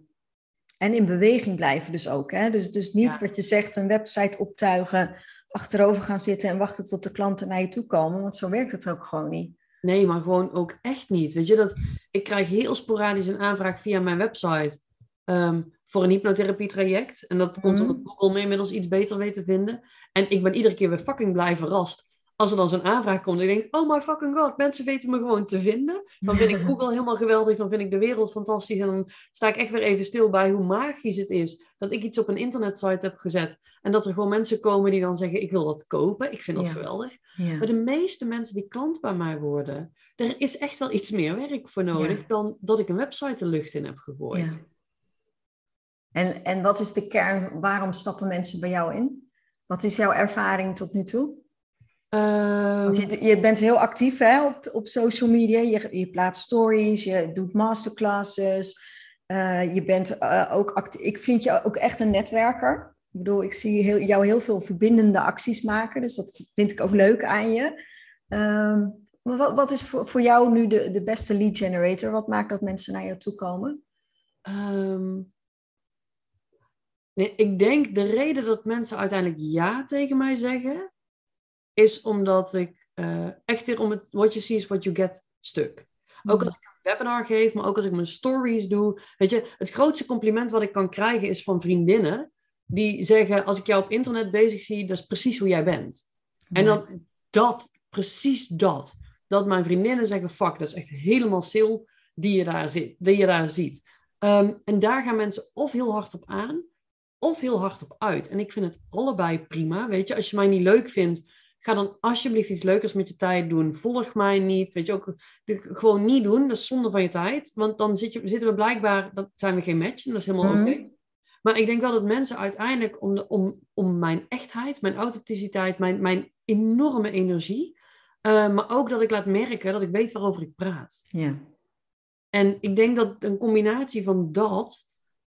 En in beweging blijven dus ook. Hè? Dus, dus niet wat je zegt, een website optuigen, achterover gaan zitten en wachten tot de klanten naar je toe komen. Want zo werkt het ook gewoon niet. Nee, maar gewoon ook echt niet. Weet je, dat, ik krijg heel sporadisch een aanvraag via mijn website ehm, voor een hypnotherapie traject. En dat komt omdat hmm. Google me inmiddels iets beter weet te vinden. En ik ben iedere keer weer fucking blij verrast als er dan zo'n aanvraag komt, dan denk ik, oh my fucking god, mensen weten me gewoon te vinden. Dan vind ik Google helemaal geweldig, dan vind ik de wereld fantastisch. En dan sta ik echt weer even stil bij hoe magisch het is dat ik iets op een internetsite heb gezet. En dat er gewoon mensen komen die dan zeggen, ik wil dat kopen. Ik vind dat geweldig. Maar de meeste mensen die klant bij mij worden, er is echt wel iets meer werk voor nodig dan dat ik een website de lucht in heb gegooid. En, en wat is de kern, waarom stappen mensen bij jou in? Wat is jouw ervaring tot nu toe? Um, je, je, bent heel actief hè, op, op social media. Je, je plaatst stories, je doet masterclasses. Uh, je bent uh, ook actief. Ik vind je ook echt een netwerker. Ik bedoel, ik zie heel, jou heel veel verbindende acties maken. Dus dat vind ik ook leuk aan je. Um, maar wat, wat is voor, voor jou nu de, de beste lead generator? Wat maakt dat mensen naar jou toe komen? Um, nee, ik denk de reden dat mensen uiteindelijk ja tegen mij zeggen is omdat ik uh, echt weer om het what you see is what you get stuk. Ook mhm. als ik een webinar geef, maar ook als ik mijn stories doe. Weet je, het grootste compliment wat ik kan krijgen is van vriendinnen die zeggen: Als ik jou op internet bezig zie, dat is precies hoe jij bent. En dan dat, precies dat. Dat mijn vriendinnen zeggen: Fuck, dat is echt helemaal sil die je daar, zit, die je daar ziet. Um, en daar gaan mensen of heel hard op aan, of heel hard op uit. En ik vind het allebei prima. Weet je, als je mij niet leuk vindt, Ga dan alsjeblieft iets leukers met je tijd doen. Volg mij niet. Weet je ook, gewoon niet doen. Dat is zonde van je tijd. Want dan zit je, zitten we blijkbaar, dat zijn we geen match. En dat is helemaal mhm. oké. Maar ik denk wel dat mensen uiteindelijk om, de, om, om mijn echtheid, mijn authenticiteit, mijn, mijn enorme energie. Uh, maar ook dat ik laat merken dat ik weet waarover ik praat. Ja. En ik denk dat een combinatie van dat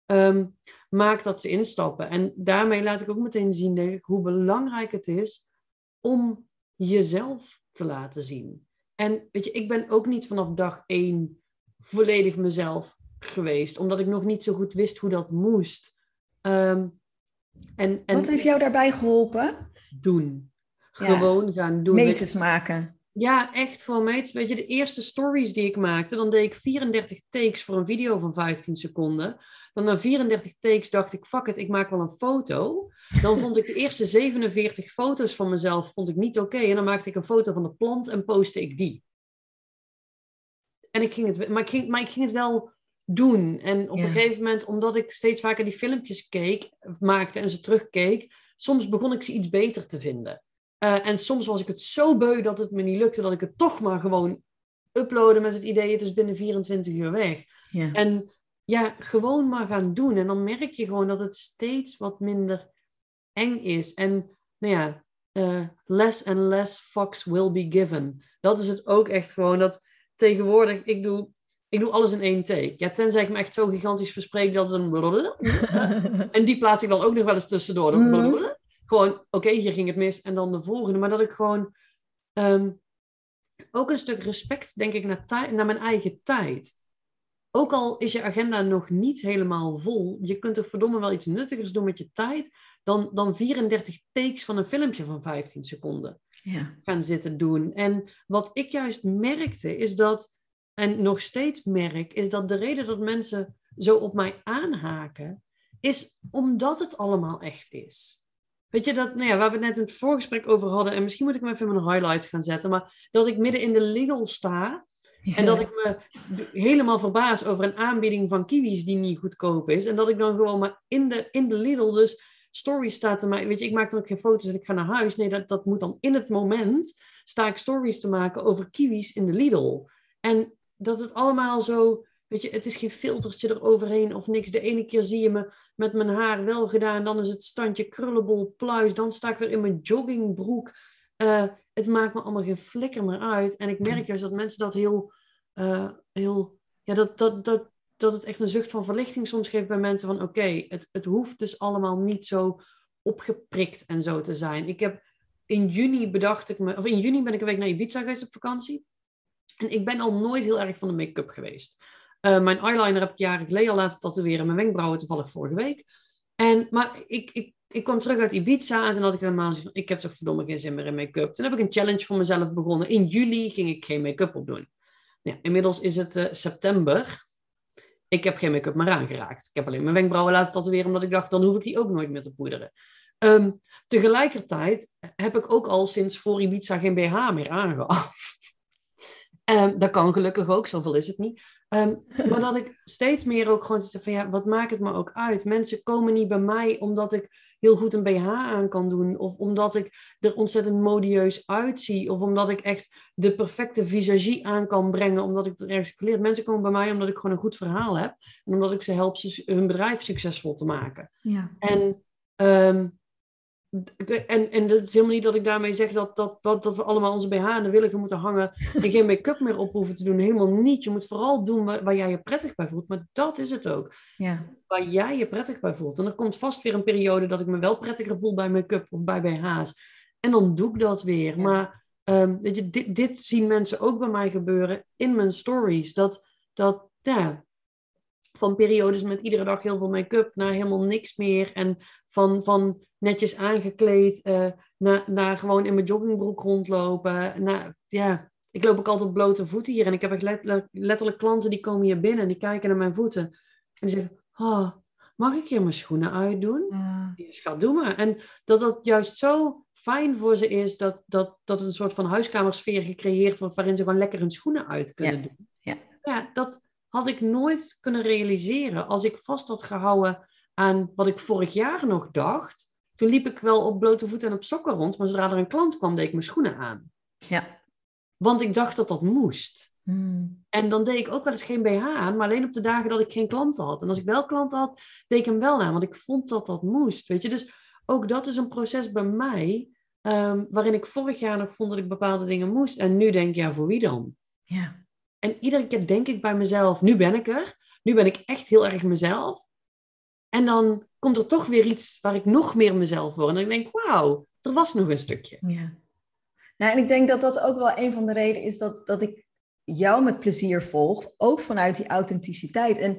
um, maakt dat ze instappen. En daarmee laat ik ook meteen zien, denk ik, hoe belangrijk het is om jezelf te laten zien. En weet je, ik ben ook niet vanaf dag één volledig mezelf geweest, omdat ik nog niet zo goed wist hoe dat moest. Um, en, en, Wat heeft jou daarbij geholpen? Doen. Gewoon gaan doen. Meters maken. Ja, echt gewoon, meid. Weet je, de eerste stories die ik maakte, dan deed ik 34 takes voor een video van 15 seconden. Dan na 34 takes dacht ik, fuck it, ik maak wel een foto. Dan vond ik de eerste 47 foto's van mezelf vond ik niet oké. En dan maakte ik een foto van de plant en postte ik die. En ik ging het, maar, ik ging, maar ik ging het wel doen. En op een gegeven moment, omdat ik steeds vaker die filmpjes keek, maakte en ze terugkeek, soms begon ik ze iets beter te vinden. Uh, en soms was ik het zo beu dat het me niet lukte, dat ik het toch maar gewoon uploaden met het idee, het is binnen 24 uur weg. Ja. En ja, gewoon maar gaan doen. En dan merk je gewoon dat het steeds wat minder eng is. En nou ja, uh, less and less fucks will be given. Dat is het ook echt gewoon. Dat tegenwoordig, ik doe, ik doe alles in één take. Ja, tenzij ik me echt zo gigantisch verspreek dat het een... en die plaats ik dan ook nog wel eens tussendoor. Mm. Gewoon, oké, hier ging het mis. En dan de volgende. Maar dat ik gewoon... Ehm, ook een stuk respect, denk ik, naar, naar mijn eigen tijd ook al is je agenda nog niet helemaal vol, je kunt toch verdomme wel iets nuttigers doen met je tijd dan, dan 34 takes van een filmpje van 15 seconden ja. gaan zitten doen. En wat ik juist merkte is dat, en nog steeds merk, is dat de reden dat mensen zo op mij aanhaken, is omdat het allemaal echt is. Weet je, dat, nou ja, waar we het net in het voorgesprek over hadden, en misschien moet ik hem even in mijn highlights gaan zetten, maar dat ik midden in de Lidl sta en dat ik me helemaal verbaas over een aanbieding van kiwis die niet goedkoop is. En dat ik dan gewoon maar in de, in de Lidl dus stories sta te maken. Weet je, ik maak dan ook geen foto's en ik ga naar huis. Nee, dat, dat moet dan in het moment sta ik stories te maken over kiwis in de Lidl. En dat het allemaal zo, weet je, het is geen filtertje eroverheen of niks. De ene keer zie je me met mijn haar wel gedaan, dan is het standje krullenbol pluis. Dan sta ik weer in mijn joggingbroek. Uh, het maakt me allemaal geen flikker meer uit. En ik merk juist dat mensen dat heel, uh, heel ja, dat, dat, dat, dat het echt een zucht van verlichting soms geeft bij mensen van oké, het, het hoeft dus allemaal niet zo opgeprikt en zo te zijn. Ik heb in juni bedacht ik me, of in juni ben ik een week naar Ibiza geweest op vakantie. En ik ben al nooit heel erg van de make-up geweest. Uh, mijn eyeliner heb ik jaren geleden al laten tatoeëren. Mijn wenkbrauwen toevallig vorige week. En, maar ik, ik ik kwam terug uit Ibiza en toen had ik helemaal van, ik heb toch verdomme geen zin meer in make-up. Toen heb ik een challenge voor mezelf begonnen. In juli ging ik geen make-up opdoen. Ja, inmiddels is het uh, september. Ik heb geen make-up meer aangeraakt. Ik heb alleen mijn wenkbrauwen laten tatoeëren, omdat ik dacht, dan hoef ik die ook nooit meer te poederen. Um, tegelijkertijd heb ik ook al sinds voor Ibiza geen BH meer aangehad. um, dat kan gelukkig ook, zoveel is het niet. Um, maar dat ik steeds meer ook gewoon zeg van ja, wat maakt het me ook uit? Mensen komen niet bij mij omdat ik heel goed een BH aan kan doen. Of omdat ik er ontzettend modieus uitzie. Of omdat ik echt de perfecte visagie aan kan brengen. Omdat ik het ergens geleerd. Mensen komen bij mij omdat ik gewoon een goed verhaal heb. En omdat ik ze help hun bedrijf succesvol te maken. Ja. En um, en, en dat is helemaal niet dat ik daarmee zeg dat, dat, dat, dat we allemaal onze BH aan de willigen moeten hangen en geen make-up meer op hoeven te doen. Helemaal niet. Je moet vooral doen waar, waar, jij je prettig bij voelt. Maar dat is het ook. Ja. Waar jij je prettig bij voelt. En er komt vast weer een periode dat ik me wel prettiger voel bij make-up of bij BH's. En dan doe ik dat weer. Maar um, weet je, dit, dit zien mensen ook bij mij gebeuren in mijn stories. Dat, dat ja, van periodes met iedere dag heel veel make-up naar helemaal niks meer. En van, van netjes aangekleed uh, naar, naar gewoon in mijn joggingbroek rondlopen. Naar, ja, ik loop ook altijd blote voeten hier. En ik heb echt letterlijk, letterlijk klanten die komen hier binnen en die kijken naar mijn voeten. En die zeggen, oh, mag ik hier mijn schoenen uitdoen? Ja. Schat, doe maar. En dat dat juist zo fijn voor ze is dat, dat, dat een soort van huiskamersfeer gecreëerd wordt waarin ze gewoon lekker hun schoenen uit kunnen doen. Ja. ja, dat, had ik nooit kunnen realiseren als ik vast had gehouden aan wat ik vorig jaar nog dacht. Toen liep ik wel op blote voeten en op sokken rond, maar zodra er een klant kwam, deed ik mijn schoenen aan. Ja. Want ik dacht dat dat moest. Hmm. En dan deed ik ook wel eens geen BH aan, maar alleen op de dagen dat ik geen klanten had. En als ik wel klanten had, deed ik hem wel aan, want ik vond dat dat moest. Weet je, dus ook dat is een proces bij mij, um, waarin ik vorig jaar nog vond dat ik bepaalde dingen moest. En nu denk ik, ja, voor wie dan? Ja. En iedere keer denk ik bij mezelf, nu ben ik er. Nu ben ik echt heel erg mezelf. En dan komt er toch weer iets waar ik nog meer mezelf word. En ik denk, wauw, er was nog een stukje. Ja. Nou, en ik denk dat dat ook wel een van de redenen is dat, dat ik jou met plezier volg. Ook vanuit die authenticiteit. En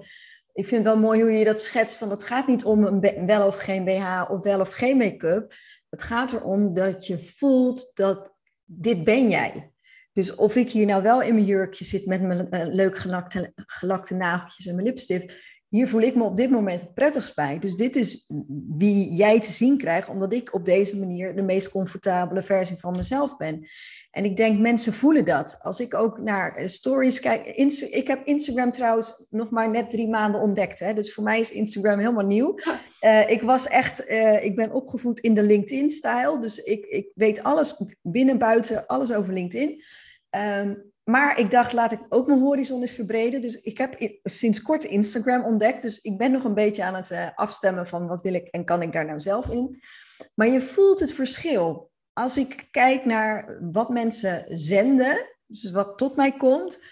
ik vind het wel mooi hoe je dat schetst. Van het gaat niet om een wel of geen BH of wel of geen make-up. Het gaat erom dat je voelt dat dit ben jij. Dus of ik hier nou wel in mijn jurkje zit met mijn uh, leuk gelakte, gelakte nageltjes en mijn lipstift, hier voel ik me op dit moment het prettigst bij. Dus dit is wie jij te zien krijgt, omdat ik op deze manier de meest comfortabele versie van mezelf ben. En ik denk, mensen voelen dat. Als ik ook naar eh, stories kijk. ik heb Instagram trouwens nog maar net drie maanden ontdekt. Hè? Dus voor mij is Instagram helemaal nieuw. Uh, ik was echt, uh, ik ben opgevoed in de LinkedIn-stijl. Dus ik, ik weet alles binnen, buiten, alles over LinkedIn. Um, maar ik dacht, laat ik ook mijn horizon eens verbreden. Dus ik heb sinds kort Instagram ontdekt. Dus ik ben nog een beetje aan het uh, afstemmen van wat wil ik en kan ik daar nou zelf in. Maar je voelt het verschil als ik kijk naar wat mensen zenden, dus wat tot mij komt,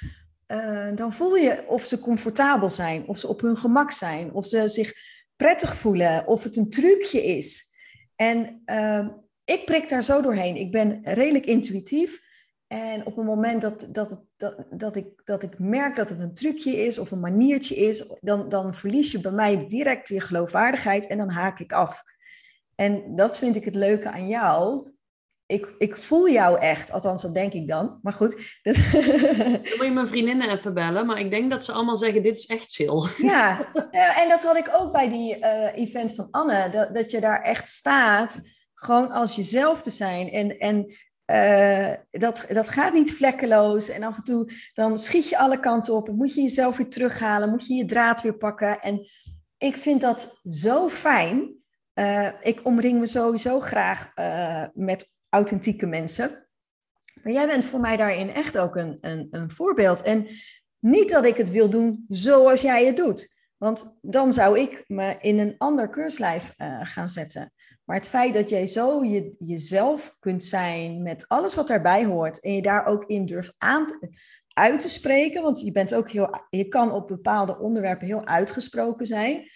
uh, dan voel je of ze comfortabel zijn, of ze op hun gemak zijn, of ze zich prettig voelen, of het een trucje is. En uh, ik prik daar zo doorheen. Ik ben redelijk intuïtief. En op het moment dat, dat, dat, dat, ik, dat ik merk dat het een trucje is of een maniertje is, dan, dan verlies je bij mij direct je geloofwaardigheid en dan haak ik af. En dat vind ik het leuke aan jou ik, ik voel jou echt, althans dat denk ik dan. Maar goed. Dan moet je mijn vriendinnen even bellen, maar ik denk dat ze allemaal zeggen, dit is echt chill. Ja, en dat had ik ook bij die uh, event van Anne, dat, dat je daar echt staat, gewoon als jezelf te zijn. En, en uh, dat, dat gaat niet vlekkeloos. En af en toe dan schiet je alle kanten op, moet je jezelf weer terughalen, moet je je draad weer pakken. En ik vind dat zo fijn. Uh, ik omring me sowieso graag met authentieke mensen. Maar jij bent voor mij daarin echt ook een, een, een voorbeeld. En niet dat ik het wil doen zoals jij het doet. Want dan zou ik me in een ander keurslijf gaan zetten. Maar het feit dat jij zo je, jezelf kunt zijn met alles wat daarbij hoort. En je daar ook in durft aan uit te spreken. Want je, bent ook heel, je kan op bepaalde onderwerpen heel uitgesproken zijn.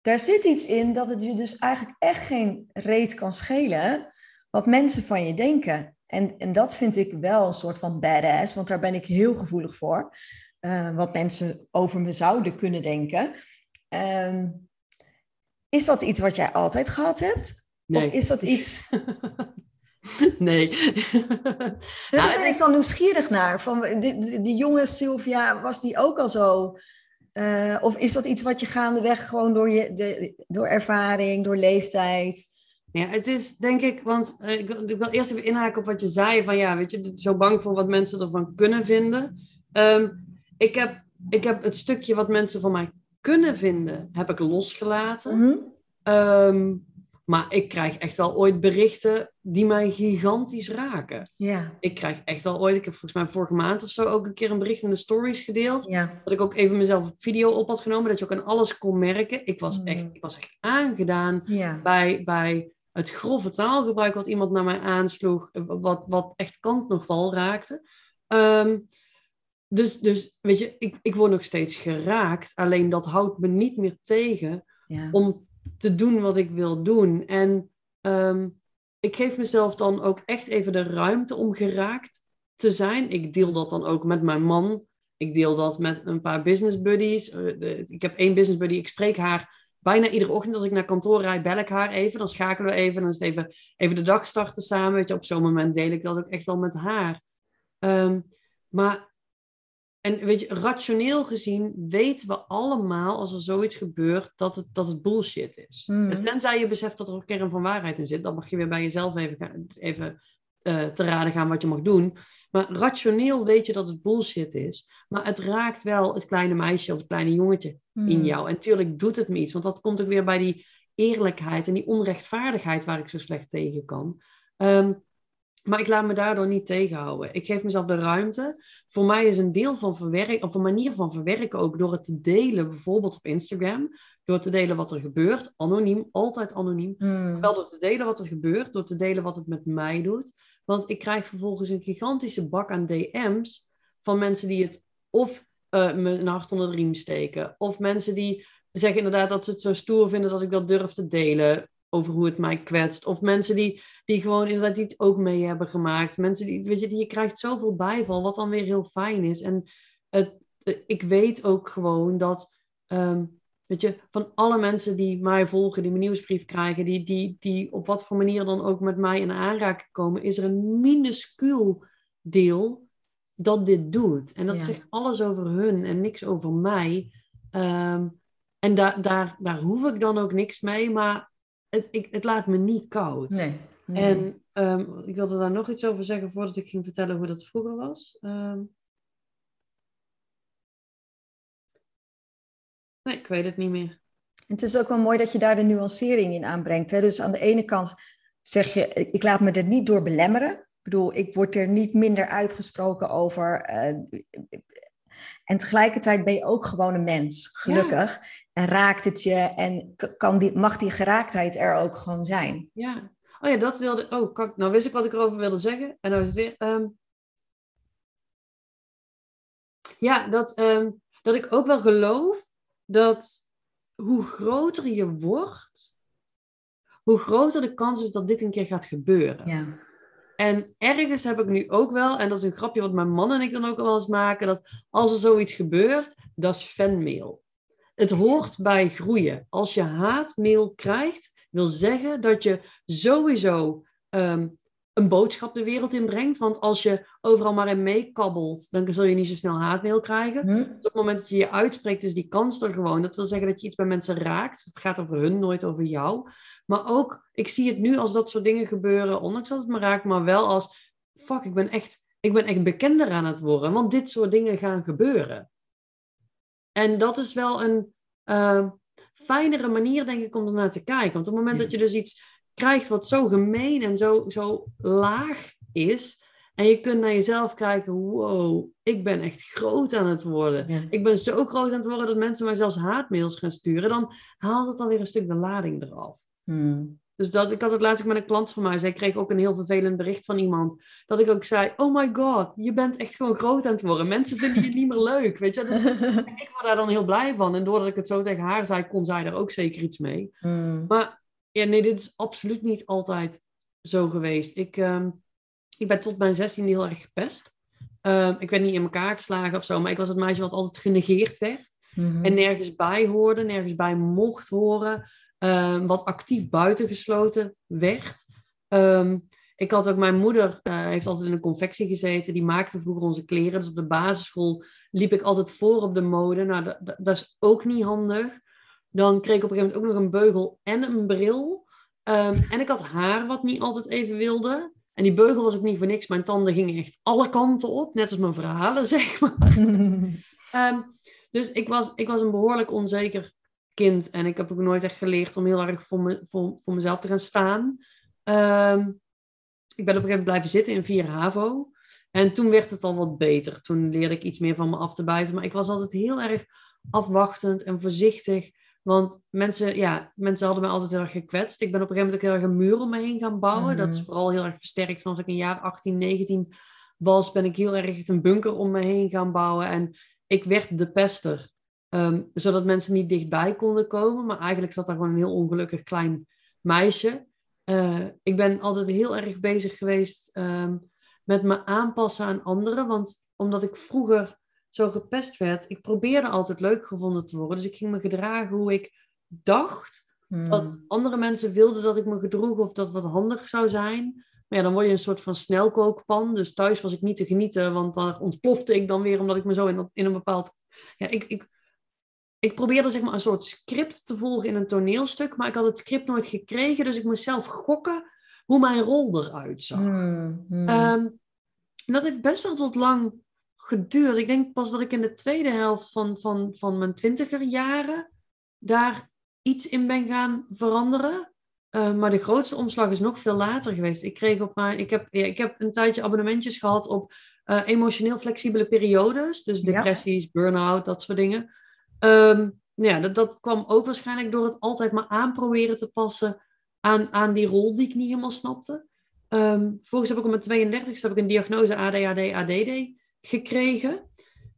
Daar zit iets in dat het je dus eigenlijk echt geen reet kan schelen wat mensen van je denken. En, en dat vind ik wel een soort van badass, want daar ben ik heel gevoelig voor. Uh, wat mensen over me zouden kunnen denken. Uh, is dat iets wat jij altijd gehad hebt? Nee. Of is dat iets. nee. Daar nou, ben ik dan nieuwsgierig naar. Van die, jonge Sylvia, was die ook al zo? Uh, of is dat iets wat je gaandeweg gewoon door, je, de, door ervaring, door leeftijd ja, het is denk ik, want uh, ik, ik, wil eerst even inhaken op wat je zei, van ja, weet je, zo bang voor wat mensen ervan kunnen vinden. Um, ik, heb, ik heb het stukje wat mensen van mij kunnen vinden, heb ik losgelaten. Mm -hmm. um, maar ik krijg echt wel ooit berichten die mij gigantisch raken. Ja. Ik krijg echt wel ooit, ik heb volgens mij vorige maand of zo ook een keer een bericht in de stories gedeeld. Ja. Dat ik ook even mezelf een video op had genomen, dat je ook aan alles kon merken. Ik was, mm. echt, ik was echt aangedaan ja. bij, bij het grove taalgebruik wat iemand naar mij aansloeg, wat, wat echt kant nog val raakte. Um, dus, dus weet je, ik, ik word nog steeds geraakt. Alleen dat houdt me niet meer tegen ja. om te doen wat ik wil doen. En um, ik geef mezelf dan ook echt even de ruimte om geraakt te zijn. Ik deel dat dan ook met mijn man. Ik deel dat met een paar business buddies. Eh, ik heb één business buddy, ik spreek haar bijna iedere ochtend als ik naar kantoor rijd, bel ik haar even. Dan schakelen we even. Dan is het even, even de dag starten samen. Weet je, op zo'n moment deel ik dat ook echt wel met haar. Um, maar, en weet je, rationeel gezien weten we allemaal als er zoiets gebeurt dat het, dat het bullshit is. Mm. Tenzij je beseft dat er een kern van waarheid in zit, dan mag je weer bij jezelf even, even uh, te raden gaan wat je mag doen. Maar rationeel weet je dat het bullshit is. Maar het raakt wel het kleine meisje of het kleine jongetje in hmm. jou. En natuurlijk doet het me iets. Want dat komt ook weer bij die eerlijkheid en die onrechtvaardigheid waar ik zo slecht tegen kan. Um, maar ik laat me daardoor niet tegenhouden. Ik geef mezelf de ruimte. Voor mij is een deel van verwerken, of een manier van verwerken ook door het te delen, bijvoorbeeld op Instagram. Door te delen wat er gebeurt, anoniem, altijd anoniem. Hmm. Wel door te delen wat er gebeurt, door te delen wat het met mij doet. Want ik krijg vervolgens een gigantische bak aan DM's van mensen die het of uh, me een hart onder de riem steken, of mensen die zeggen inderdaad dat ze het zo stoer vinden dat ik dat durf te delen over hoe het mij kwetst. Of mensen die, die gewoon inderdaad iets ook mee hebben gemaakt. Mensen die, weet je, die, je krijgt zoveel bijval, wat dan weer heel fijn is. En het, ik weet ook gewoon dat um, Weet je, van alle mensen die mij volgen, die mijn nieuwsbrief krijgen, die, die, die op wat voor manier dan ook met mij in aanraking komen, is er een minuscuul deel dat dit doet. En dat Ja. zegt alles over hun en niks over mij. Ehm, en daar daar, daar hoef ik dan ook niks mee, maar het, ik, het laat me niet koud. Nee. nee. En ehm, ik wilde daar nog iets over zeggen voordat ik ging vertellen hoe dat vroeger was. Ehm. nee, ik weet het niet meer. Het is ook wel mooi dat je daar de nuancering in aanbrengt. Hè? Dus aan de ene kant zeg je, ik laat me er niet door belemmeren. Ik bedoel, ik word er niet minder uitgesproken over. eh, en tegelijkertijd ben je ook gewoon een mens, gelukkig. En raakt het je en kan die, mag die geraaktheid er ook gewoon zijn. Ja. Oh ja, dat wilde... Oh, kak, nou wist ik wat ik erover wilde zeggen. En nou is het weer... ehm. Ja, dat, ehm, dat ik ook wel geloof dat hoe groter je wordt, hoe groter de kans is dat dit een keer gaat gebeuren. Ja. En ergens heb ik nu ook wel, en dat is een grapje wat mijn man en ik dan ook wel eens maken, dat als er zoiets gebeurt, dat is fanmail. Het hoort bij groeien. Als je haatmail krijgt, wil zeggen dat je sowieso ehm, een boodschap de wereld in brengt. Want als je overal maar in meekabbelt, dan zul je niet zo snel haatmail krijgen. Hm? Op het moment dat je je uitspreekt, is die kans er gewoon. Dat wil zeggen dat je iets bij mensen raakt. Het gaat over hun, nooit over jou. Maar ook, ik zie het nu als dat soort dingen gebeuren, ondanks dat het me raakt, maar wel als, fuck, ik ben echt, ik ben echt bekender aan het worden. Want dit soort dingen gaan gebeuren. En dat is wel een eh, fijnere manier, denk ik, om ernaar te kijken. Want op het moment Ja. dat je dus iets krijgt wat zo gemeen en zo, zo laag is, en je kunt naar jezelf kijken, wow, ik ben echt groot aan het worden. Ja. Ik ben zo groot aan het worden dat mensen mij zelfs haatmails gaan sturen. Dan haalt het alweer een stuk de lading eraf. Hm. Dus dat, ik had het laatst met een klant van mij. Zij kreeg ook een heel vervelend bericht van iemand. Dat ik ook zei, oh my god, je bent echt gewoon groot aan het worden. Mensen vinden je niet meer leuk, weet je. Dat- ik word daar dan heel blij van. En doordat ik het zo tegen haar zei, kon zij er ook zeker iets mee. Hm. Maar ja, nee, dit is absoluut niet altijd zo geweest. Ik, ehm, ik ben tot mijn 16 heel erg gepest. Ehm, ik werd niet in elkaar geslagen of zo, maar ik was het meisje wat altijd genegeerd werd. Mhm. En nergens bij hoorde, nergens bij mocht horen. Ehm, wat actief buitengesloten werd. Ehm, ik had ook mijn moeder, eh, heeft altijd in een confectie gezeten. Die maakte vroeger onze kleren. Dus op de basisschool liep ik altijd voor op de mode. Nou, dat, dat, dat is ook niet handig. Dan kreeg ik op een gegeven moment ook nog een beugel en een bril. Ehm, en ik had haar wat niet altijd even wilde. En die beugel was ook niet voor niks. Mijn tanden gingen echt alle kanten op. Net als mijn verhalen, zeg maar. Dus ik was, ik was een behoorlijk onzeker kind. En ik heb ook nooit echt geleerd om heel erg voor, me, voor, voor mezelf te gaan staan. Ehm, ik ben op een gegeven moment blijven zitten in 4 HAVO. En toen werd het al wat beter. Toen leerde ik iets meer van me af te buiten. Maar ik was altijd heel erg afwachtend en voorzichtig. Want mensen, ja, mensen hadden mij altijd heel erg gekwetst. Ik ben op een gegeven moment ook heel erg een muur om me heen gaan bouwen. Dat is Mhm. vooral heel erg versterkt. Vanaf ik een jaar 18, 19 was, ben ik heel erg een bunker om me heen gaan bouwen. En ik werd de pester. Ehm, zodat mensen niet dichtbij konden komen. Maar eigenlijk zat daar gewoon een heel ongelukkig klein meisje. Eh, ik ben altijd heel erg bezig geweest ehm, met me aanpassen aan anderen. Want omdat ik vroeger zo gepest werd, ik probeerde altijd leuk gevonden te worden. Dus ik ging me gedragen hoe ik dacht Hm. dat andere mensen wilden dat ik me gedroeg of dat wat handig zou zijn. Maar ja, dan word je een soort van snelkookpan. Dus thuis was ik niet te genieten, want dan ontplofte ik dan weer omdat ik me zo in, in een bepaald. Ja, ik, ik, ik probeerde zeg maar een soort script te volgen in een toneelstuk, maar ik had het script nooit gekregen, dus ik moest zelf gokken hoe mijn rol eruit zag. Hm, hm. Ehm, en dat heeft best wel tot lang geduurd. Ik denk pas dat ik in de tweede helft van, van, van mijn twintiger jaren daar iets in ben gaan veranderen. Eh, maar de grootste omslag is nog veel later geweest. Ik, kreeg op mijn, ik, heb, ja, ik heb een tijdje abonnementjes gehad op eh, emotioneel flexibele periodes. Dus Ja. depressies, burn-out, dat soort dingen. Ehm, ja, dat, dat kwam ook waarschijnlijk door het altijd maar aanproberen te passen aan, aan die rol die ik niet helemaal snapte. Ehm volgens heb ik op mijn 32e heb ik een diagnose ADHD, ADD gekregen.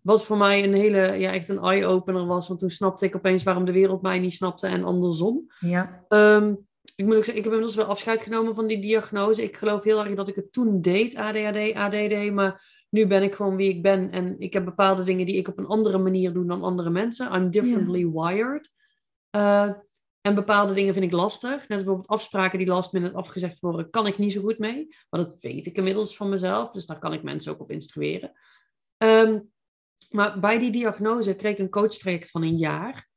Wat voor mij een hele, ja, echt een eye-opener was. Want toen snapte ik opeens waarom de wereld mij niet snapte en andersom. ja. Ehm, ik moet ook zeggen, ik heb inmiddels wel afscheid genomen van die diagnose. Ik geloof heel erg dat ik het toen deed, ADHD, ADD. Maar nu ben ik gewoon wie ik ben. En ik heb bepaalde dingen die ik op een andere manier doe dan andere mensen. I'm differently wired. Eh, en bepaalde dingen vind ik lastig. Net als bijvoorbeeld afspraken die last minute afgezegd worden, kan ik niet zo goed mee. Maar dat weet ik inmiddels van mezelf. Dus daar kan ik mensen ook op instrueren. Ehm, maar bij die diagnose kreeg ik een coachtraject van een jaar.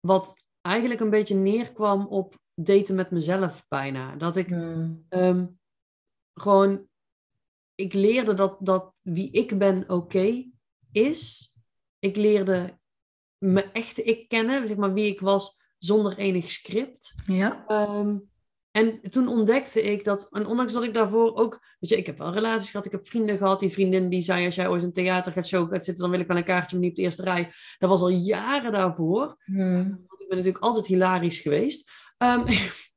Wat eigenlijk een beetje neerkwam op daten met mezelf bijna. Dat ik Hmm. ehm, gewoon... Ik leerde dat, dat wie ik ben oké is. Ik leerde mijn echte ik kennen. Zeg maar wie ik was zonder enig script. Ja. Ehm, en toen ontdekte ik dat, en ondanks dat ik daarvoor ook, weet je, ik heb wel relaties gehad, ik heb vrienden gehad, die vriendin die zei, als jij ooit in een theater gaat show gaat zitten, dan wil ik wel een kaartje, maar niet op de eerste rij. Dat was al jaren daarvoor. Hmm. Want ik ben natuurlijk altijd hilarisch geweest. Ehm,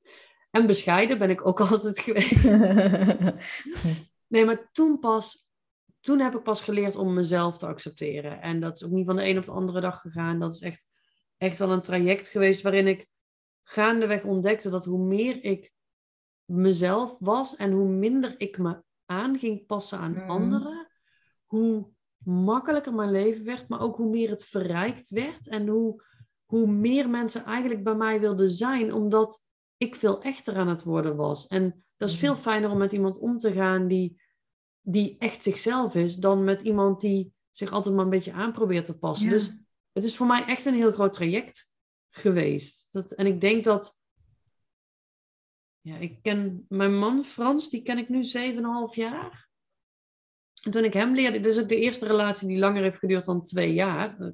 en bescheiden ben ik ook altijd geweest. Nee, maar toen pas, toen heb ik pas geleerd om mezelf te accepteren. En dat is ook niet van de een op de andere dag gegaan. Dat is echt, echt wel een traject geweest waarin ik gaandeweg ontdekte dat hoe meer ik mezelf was en hoe minder ik me aan ging passen aan Mhm. anderen, hoe makkelijker mijn leven werd, maar ook hoe meer het verrijkt werd en hoe, hoe meer mensen eigenlijk bij mij wilden zijn, omdat ik veel echter aan het worden was. En dat is Mhm. veel fijner om met iemand om te gaan die, die echt zichzelf is, dan met iemand die zich altijd maar een beetje aan probeert te passen. Ja. Dus het is voor mij echt een heel groot traject geweest. Dat, en ik denk dat. Ja, ik ken mijn man Frans, die ken ik nu 7,5 jaar. En toen ik hem leerde, dit is ook de eerste relatie die langer heeft geduurd dan twee jaar.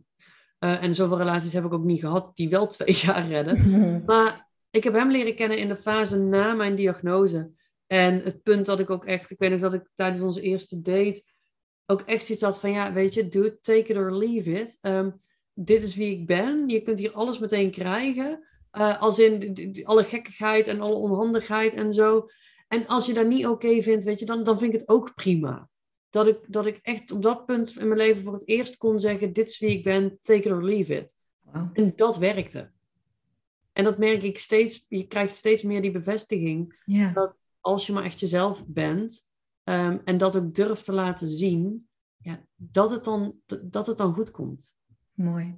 Eh, en zoveel relaties heb ik ook niet gehad die wel twee jaar redden. Maar ik heb hem leren kennen in de fase na mijn diagnose. En het punt dat ik ook echt, ik weet nog dat ik tijdens onze eerste date ook echt zoiets had van, ja, weet je, do it, take it or leave it. Ehm, dit is wie ik ben. Je kunt hier alles meteen krijgen. Eh, als in alle gekkigheid en alle onhandigheid en zo. En als je dat niet oké vindt, weet je, dan, dan vind ik het ook prima. Dat ik, dat ik echt op dat punt in mijn leven voor het eerst kon zeggen, dit is wie ik ben, take it or leave it. Wauw. En dat werkte. En dat merk ik steeds, je krijgt steeds meer die bevestiging Ja. als je maar echt jezelf bent ehm, en dat ook durft te laten zien, ja, dat, het dan, dat het dan goed komt. Mooi.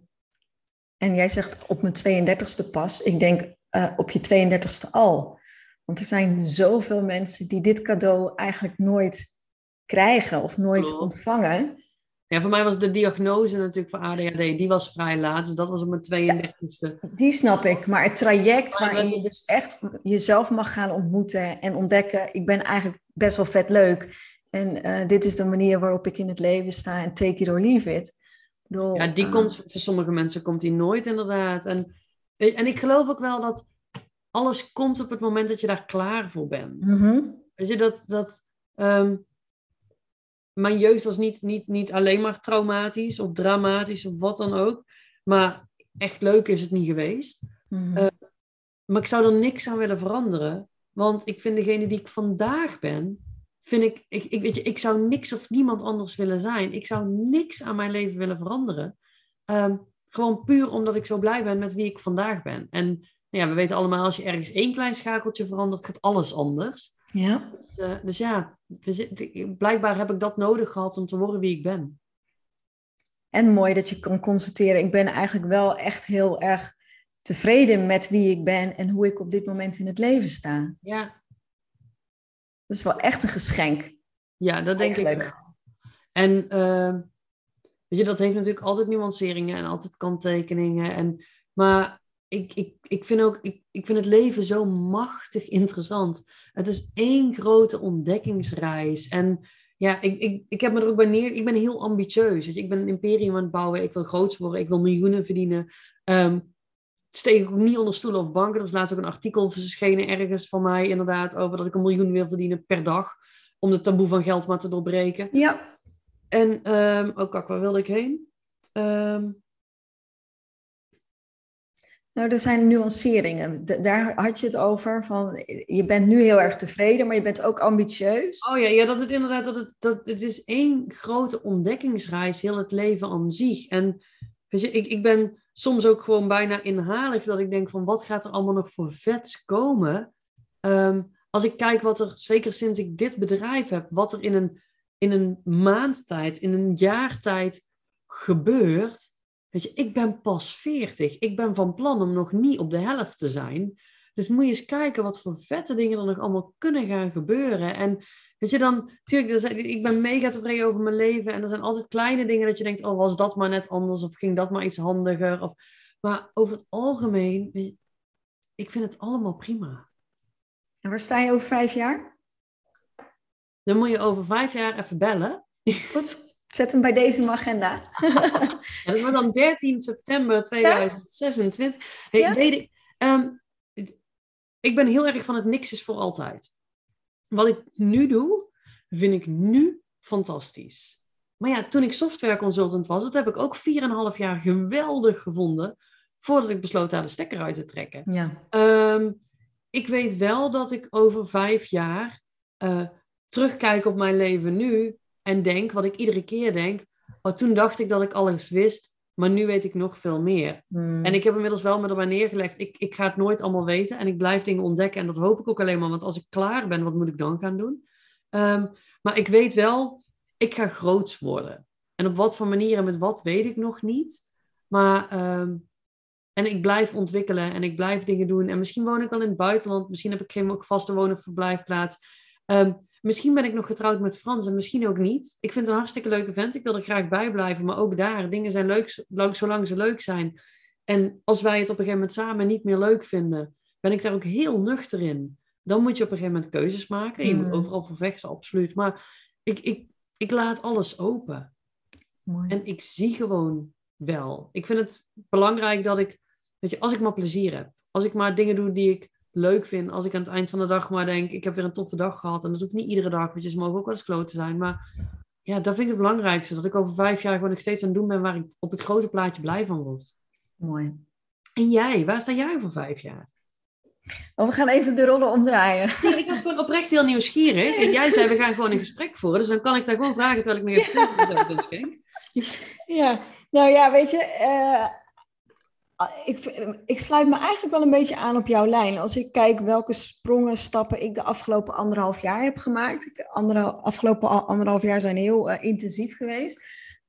En jij zegt op mijn 32e pas. Ik denk eh, op je 32e al. Want er zijn zoveel mensen die dit cadeau eigenlijk nooit krijgen of nooit Klopt. ontvangen. Ja, voor mij was de diagnose natuurlijk voor ADHD, die was vrij laat, dus dat was op mijn 32e. Die snap ik. Maar het traject Maar waarin je dus echt jezelf mag gaan ontmoeten en ontdekken. Ik ben eigenlijk best wel vet leuk. En eh, dit is de manier waarop ik in het leven sta. En take it or leave it. Bedoel, Ja, die eh, komt, voor sommige mensen komt die nooit inderdaad. En, en ik geloof ook wel dat alles komt op het moment dat je daar klaar voor bent. mhm. Weet je, dat, dat ehm, mijn jeugd was niet, niet, niet alleen maar traumatisch of dramatisch of wat dan ook. Maar echt leuk is het niet geweest. Mhm. Eh, Maar ik zou er niks aan willen veranderen. Want ik vind degene die ik vandaag ben, vind ik, ik, ik, weet je, ik zou niks of niemand anders willen zijn. Ik zou niks aan mijn leven willen veranderen. Ehm, gewoon puur omdat ik zo blij ben met wie ik vandaag ben. En nou ja, we weten allemaal, als je ergens één klein schakeltje verandert, gaat alles anders. Ja. Dus, eh, dus ja, blijkbaar heb ik dat nodig gehad om te worden wie ik ben. En mooi dat je kan constateren, ik ben eigenlijk wel echt heel erg tevreden met wie ik ben en hoe ik op dit moment in het leven sta. Ja, Dat is wel echt een geschenk. ja dat denk ik wel. En ehm, weet je, dat heeft natuurlijk altijd nuanceringen en altijd kanttekeningen. En, maar ik, ik, ik, vind ook, ik, ik vind het leven zo machtig interessant. Het is één grote ontdekkingsreis. En ja, ik, ik, ik heb me er ook bij neer... Ik ben heel ambitieus. Weet je? Ik ben een imperium aan het bouwen. Ik wil groots worden. Ik wil miljoenen verdienen. Ehm steek ik ook niet onder stoelen of banken. Er is laatst ook een artikel verschenen ergens van mij inderdaad... over dat ik een miljoen wil verdienen per dag. Om de taboe van geld maar te doorbreken. Ja, En, ehm oh kak, waar wilde ik heen? Ehm, nou er zijn nuanceringen. Daar had je het over van, je bent nu heel erg tevreden, maar je bent ook ambitieus. oh ja, ja, dat het inderdaad, dat het, dat het is één grote ontdekkingsreis, heel het leven aan zich. En weet je, ik, ik ben soms ook gewoon bijna inhalig dat ik denk van, wat gaat er allemaal nog voor vets komen? Ehm, als ik kijk wat er, zeker sinds ik dit bedrijf heb, wat er in een, in een maand tijd, in een jaar tijd gebeurt. Weet je, ik ben pas 40. Ik ben van plan om nog niet op de helft te zijn. Dus moet je eens kijken wat voor vette dingen er nog allemaal kunnen gaan gebeuren. En weet je dan, natuurlijk, ik ben mega tevreden over mijn leven. En er zijn altijd kleine dingen dat je denkt, oh, was dat maar net anders? Of ging dat maar iets handiger? Of, maar over het algemeen, ik vind het allemaal prima. En waar sta je over vijf jaar? Dan moet je over vijf jaar even bellen. Goed, zet hem bij deze in mijn agenda. ja, dat wordt dan 13 september 2026. Hey, weet ik, ehm, ik ben heel erg van het niks is voor altijd. Wat ik nu doe, vind ik nu fantastisch. Maar ja, toen ik software consultant was, dat heb ik ook 4,5 jaar geweldig gevonden voordat ik besloot daar de stekker uit te trekken. Ja. Ehm, ik weet wel dat ik over vijf jaar uh, terugkijk op mijn leven nu en denk wat ik iedere keer denk. Oh, toen dacht ik dat ik alles wist, maar nu weet ik nog veel meer. Hmm. En ik heb inmiddels wel met erbij neergelegd. Ik, ik ga het nooit allemaal weten en ik blijf dingen ontdekken. En dat hoop ik ook alleen maar, want als ik klaar ben, wat moet ik dan gaan doen? Ehm, maar ik weet wel, ik ga groots worden. En op wat voor manier en met wat weet ik nog niet. Maar ehm, en ik blijf ontwikkelen en ik blijf dingen doen. En misschien woon ik wel in het buitenland. Misschien heb ik geen vaste woon- of verblijfplaats. Ehm, misschien ben ik nog getrouwd met Frans en misschien ook niet. Ik vind het een hartstikke leuke vent. Ik wil er graag bij blijven. Maar ook daar, dingen zijn leuk zolang ze leuk zijn. En als wij het op een gegeven moment samen niet meer leuk vinden, ben ik daar ook heel nuchter in. Dan moet je op een gegeven moment keuzes maken. Je moet mm. overal voor vechten, absoluut. Maar ik, ik, ik laat alles open. Mooi. En ik zie gewoon wel. Ik vind het belangrijk dat ik Weet je, als ik maar plezier heb. Als ik maar dingen doe die ik leuk vind. Als ik aan het eind van de dag maar denk, ik heb weer een toffe dag gehad. En dat hoeft niet iedere dag, weet je, ze mogen ook wel eens kloten zijn. Maar ja, dat vind ik het belangrijkste. Dat ik over vijf jaar gewoon nog steeds aan het doen ben waar ik op het grote plaatje blij van word. Mooi. En jij, waar sta jij over vijf jaar? Oh, we gaan even de rollen omdraaien. Ja, ik was gewoon oprecht heel nieuwsgierig. En jij zei, we gaan gewoon een gesprek voeren. Dus dan kan ik daar gewoon vragen terwijl ik nog even ja. schenk. Ja, nou ja, weet je... Uh Ah, ik, ik sluit me eigenlijk wel een beetje aan op jouw lijn. Als ik kijk welke sprongen, stappen ik de afgelopen anderhalf jaar heb gemaakt. Anderhalf, afgelopen anderhalf jaar zijn heel uh, intensief geweest.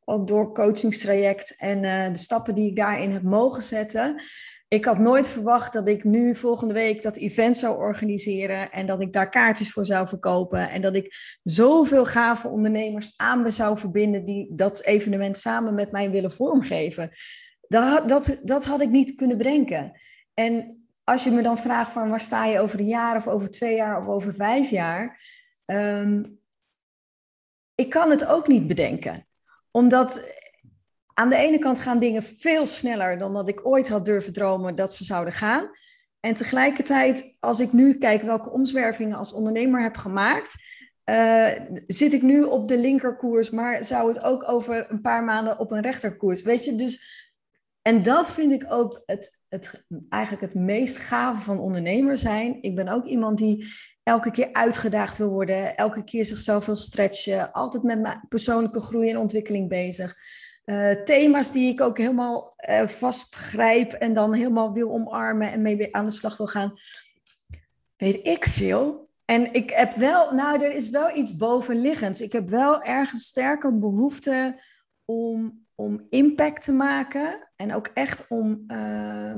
Ook door coachingstraject en uh, de stappen die ik daarin heb mogen zetten. Ik had nooit verwacht dat ik nu volgende week dat event zou organiseren. En dat ik daar kaartjes voor zou verkopen. En dat ik zoveel gave ondernemers aan me zou verbinden die dat evenement samen met mij willen vormgeven. Dat, dat, dat had ik niet kunnen bedenken. En als je me dan vraagt van waar sta je over een jaar of over twee jaar of over vijf jaar, um, ik kan het ook niet bedenken. Omdat aan de ene kant gaan dingen veel sneller dan dat ik ooit had durven dromen dat ze zouden gaan. En tegelijkertijd, als ik nu kijk welke omzwervingen als ondernemer heb gemaakt, uh, zit ik nu op de linkerkoers, maar zou het ook over een paar maanden op een rechterkoers? Weet je, dus en dat vind ik ook het, het, eigenlijk het meest gave van ondernemer zijn. Ik ben ook iemand die elke keer uitgedaagd wil worden, elke keer zichzelf wil stretchen, altijd met mijn persoonlijke groei en ontwikkeling bezig. Uh, thema's die ik ook helemaal uh, vastgrijp en dan helemaal wil omarmen en mee aan de slag wil gaan. Weet ik veel. En ik heb wel, nou, er is wel iets bovenliggends. Ik heb wel ergens sterke behoefte om om impact te maken en ook echt om uh,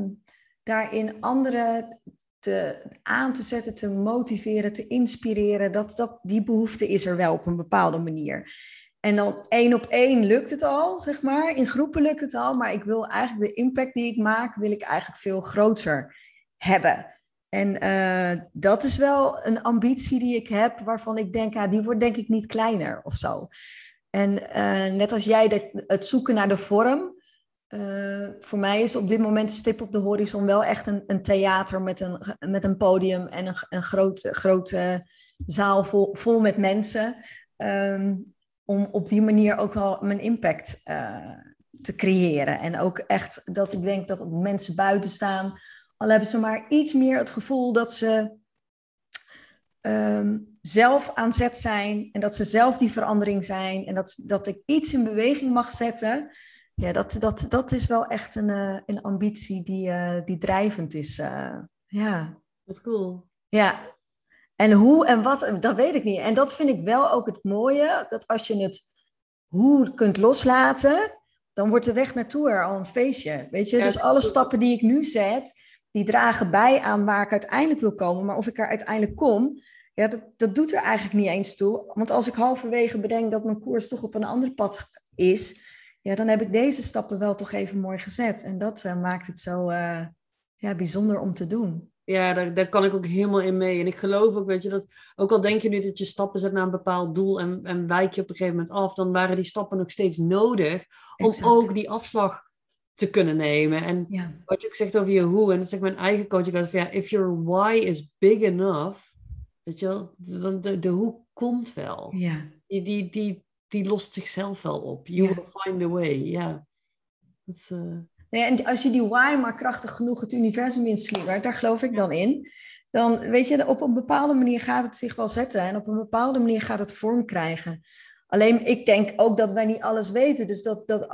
daarin anderen te, aan te zetten, te motiveren, te inspireren. Dat, dat, die behoefte is er wel op een bepaalde manier. En dan één op één lukt het al, zeg maar. In groepen lukt het al, maar ik wil eigenlijk de impact die ik maak, wil ik eigenlijk veel groter hebben. En uh, dat is wel een ambitie die ik heb, waarvan ik denk, ah, die wordt denk ik niet kleiner of zo. En uh, net als jij, de, het zoeken naar de vorm. Uh, voor mij is op dit moment stip op de horizon wel echt een, een theater met een, met een podium en een, een grote, grote zaal vol, vol met mensen. Um, om op die manier ook wel mijn impact uh, te creëren. En ook echt dat ik denk dat mensen buiten staan, al hebben ze maar iets meer het gevoel dat ze um, zelf aan zet zijn en dat ze zelf die verandering zijn en dat, dat ik iets in beweging mag zetten. Ja, dat, dat, dat is wel echt een, uh, een ambitie die, uh, die drijvend is. Uh, ja. Wat cool. Ja. En hoe en wat, dat weet ik niet. En dat vind ik wel ook het mooie, dat als je het hoe kunt loslaten, dan wordt de weg naartoe er al een feestje. Weet je, dus alle stappen die ik nu zet, die dragen bij aan waar ik uiteindelijk wil komen. Maar of ik er uiteindelijk kom, ja, dat, dat doet er eigenlijk niet eens toe. Want als ik halverwege bedenk dat mijn koers toch op een ander pad is, ja, dan heb ik deze stappen wel toch even mooi gezet. En dat uh, maakt het zo uh, ja, bijzonder om te doen. Ja, daar, daar kan ik ook helemaal in mee. En ik geloof ook, weet je, dat ook al denk je nu dat je stappen zet naar een bepaald doel en, en wijk je op een gegeven moment af, dan waren die stappen nog steeds nodig om ook die afslag te kunnen nemen. En ja. wat je ook zegt over je hoe, en dat zegt mijn eigen coach, ik van ja, if your why is big enough, weet je wel, dan de, de hoe komt wel. Ja. Die, die, die, die lost zichzelf wel op. You will find a way, ja. Dat, uh... nee, en als je die why maar krachtig genoeg het universum inslingert, daar geloof ik dan in, dan weet je, op een bepaalde manier gaat het zich wel zetten en op een bepaalde manier gaat het vorm krijgen. Alleen ik denk ook dat wij niet alles weten. Dus dat, dat,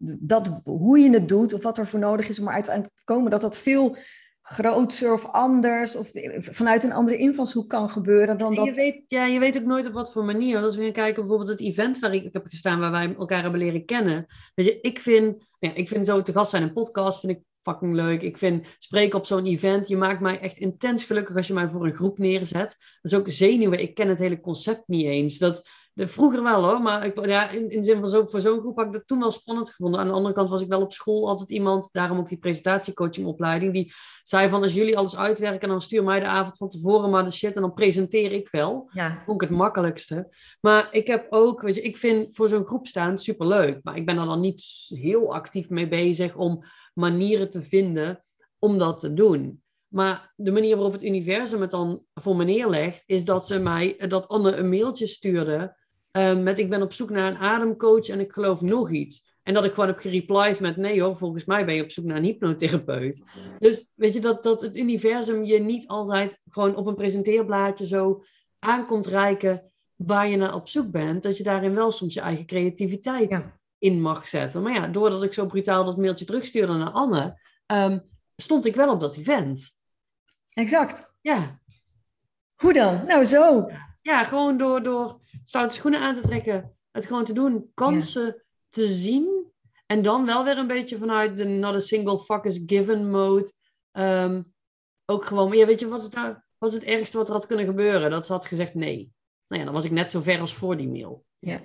dat hoe je het doet of wat er voor nodig is om er uiteindelijk te komen, dat dat veel groter of anders of vanuit een andere invalshoek kan gebeuren dan dat. Je weet, ja, je weet ook nooit op wat voor manier. Want als we gaan kijken bijvoorbeeld het event waar ik, ik heb gestaan, waar wij elkaar hebben leren kennen. Weet je, ik vind, ja, ik vind zo te gast zijn een podcast vind ik fucking leuk. Ik vind spreken op zo'n event, je maakt mij echt intens gelukkig als je mij voor een groep neerzet. Dat is ook zenuwen. Ik ken het hele concept niet eens. Dat de, vroeger wel hoor, maar ik, ja, in, in de zin van zo, voor zo'n groep had ik dat toen wel spannend gevonden. Aan de andere kant was ik wel op school altijd iemand, daarom ook die presentatiecoachingopleiding, die zei van als jullie alles uitwerken, dan stuur mij de avond van tevoren maar de shit en dan presenteer ik wel. Ja. Vond ik het makkelijkste. Maar ik heb ook, weet je, ik vind voor zo'n groep staan superleuk, maar ik ben er dan niet heel actief mee bezig om manieren te vinden om dat te doen. Maar de manier waarop het universum het dan voor me neerlegt, is dat ze mij, dat Anne een mailtje stuurde Um, met ik ben op zoek naar een ademcoach en ik geloof nog iets. En dat ik gewoon heb gereplied met nee hoor, volgens mij ben je op zoek naar een hypnotherapeut. Dus weet je, dat, dat het universum je niet altijd gewoon op een presenteerblaadje zo aankomt reiken waar je naar op zoek bent. Dat je daarin wel soms je eigen creativiteit in mag zetten. Maar ja, doordat ik zo brutaal dat mailtje terugstuurde naar Anne, um, stond ik wel op dat event. Exact. Ja. Hoe dan? Nou, zo. Ja, gewoon door, door stoute schoenen aan te trekken. Het gewoon te doen. Kansen te zien. En dan wel weer een beetje vanuit de not a single fuck is given mode. Um, ook gewoon, ja, weet je, wat is, nou, het ergste wat er had kunnen gebeuren? Dat ze had gezegd nee. Nou ja, dan was ik net zo ver als voor die mail. Ja.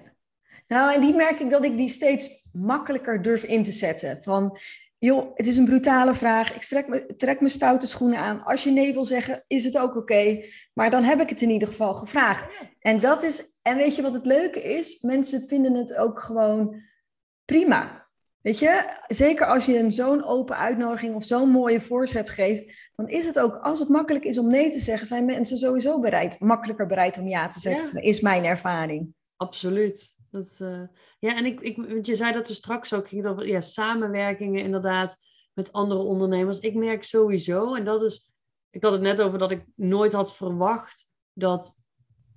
Nou, en die merk ik dat ik die steeds makkelijker durf in te zetten. Van, joh, het is een brutale vraag. Ik trek, me, trek mijn stoute schoenen aan. Als je nee wil zeggen, is het ook oké. Maar dan heb ik het in ieder geval gevraagd. En dat is, en weet je wat het leuke is? Mensen vinden het ook gewoon prima. Weet je, zeker als je een zo'n open uitnodiging of zo'n mooie voorzet geeft, dan is het ook, als het makkelijk is om nee te zeggen, zijn mensen sowieso bereid, makkelijker bereid om ja te zeggen. Is mijn ervaring. Absoluut. Dat, uh, ja, en ik, ik, want je zei dat er straks ook ging over ja, samenwerkingen inderdaad met andere ondernemers. Ik merk sowieso, en dat is, ik had het net over dat ik nooit had verwacht dat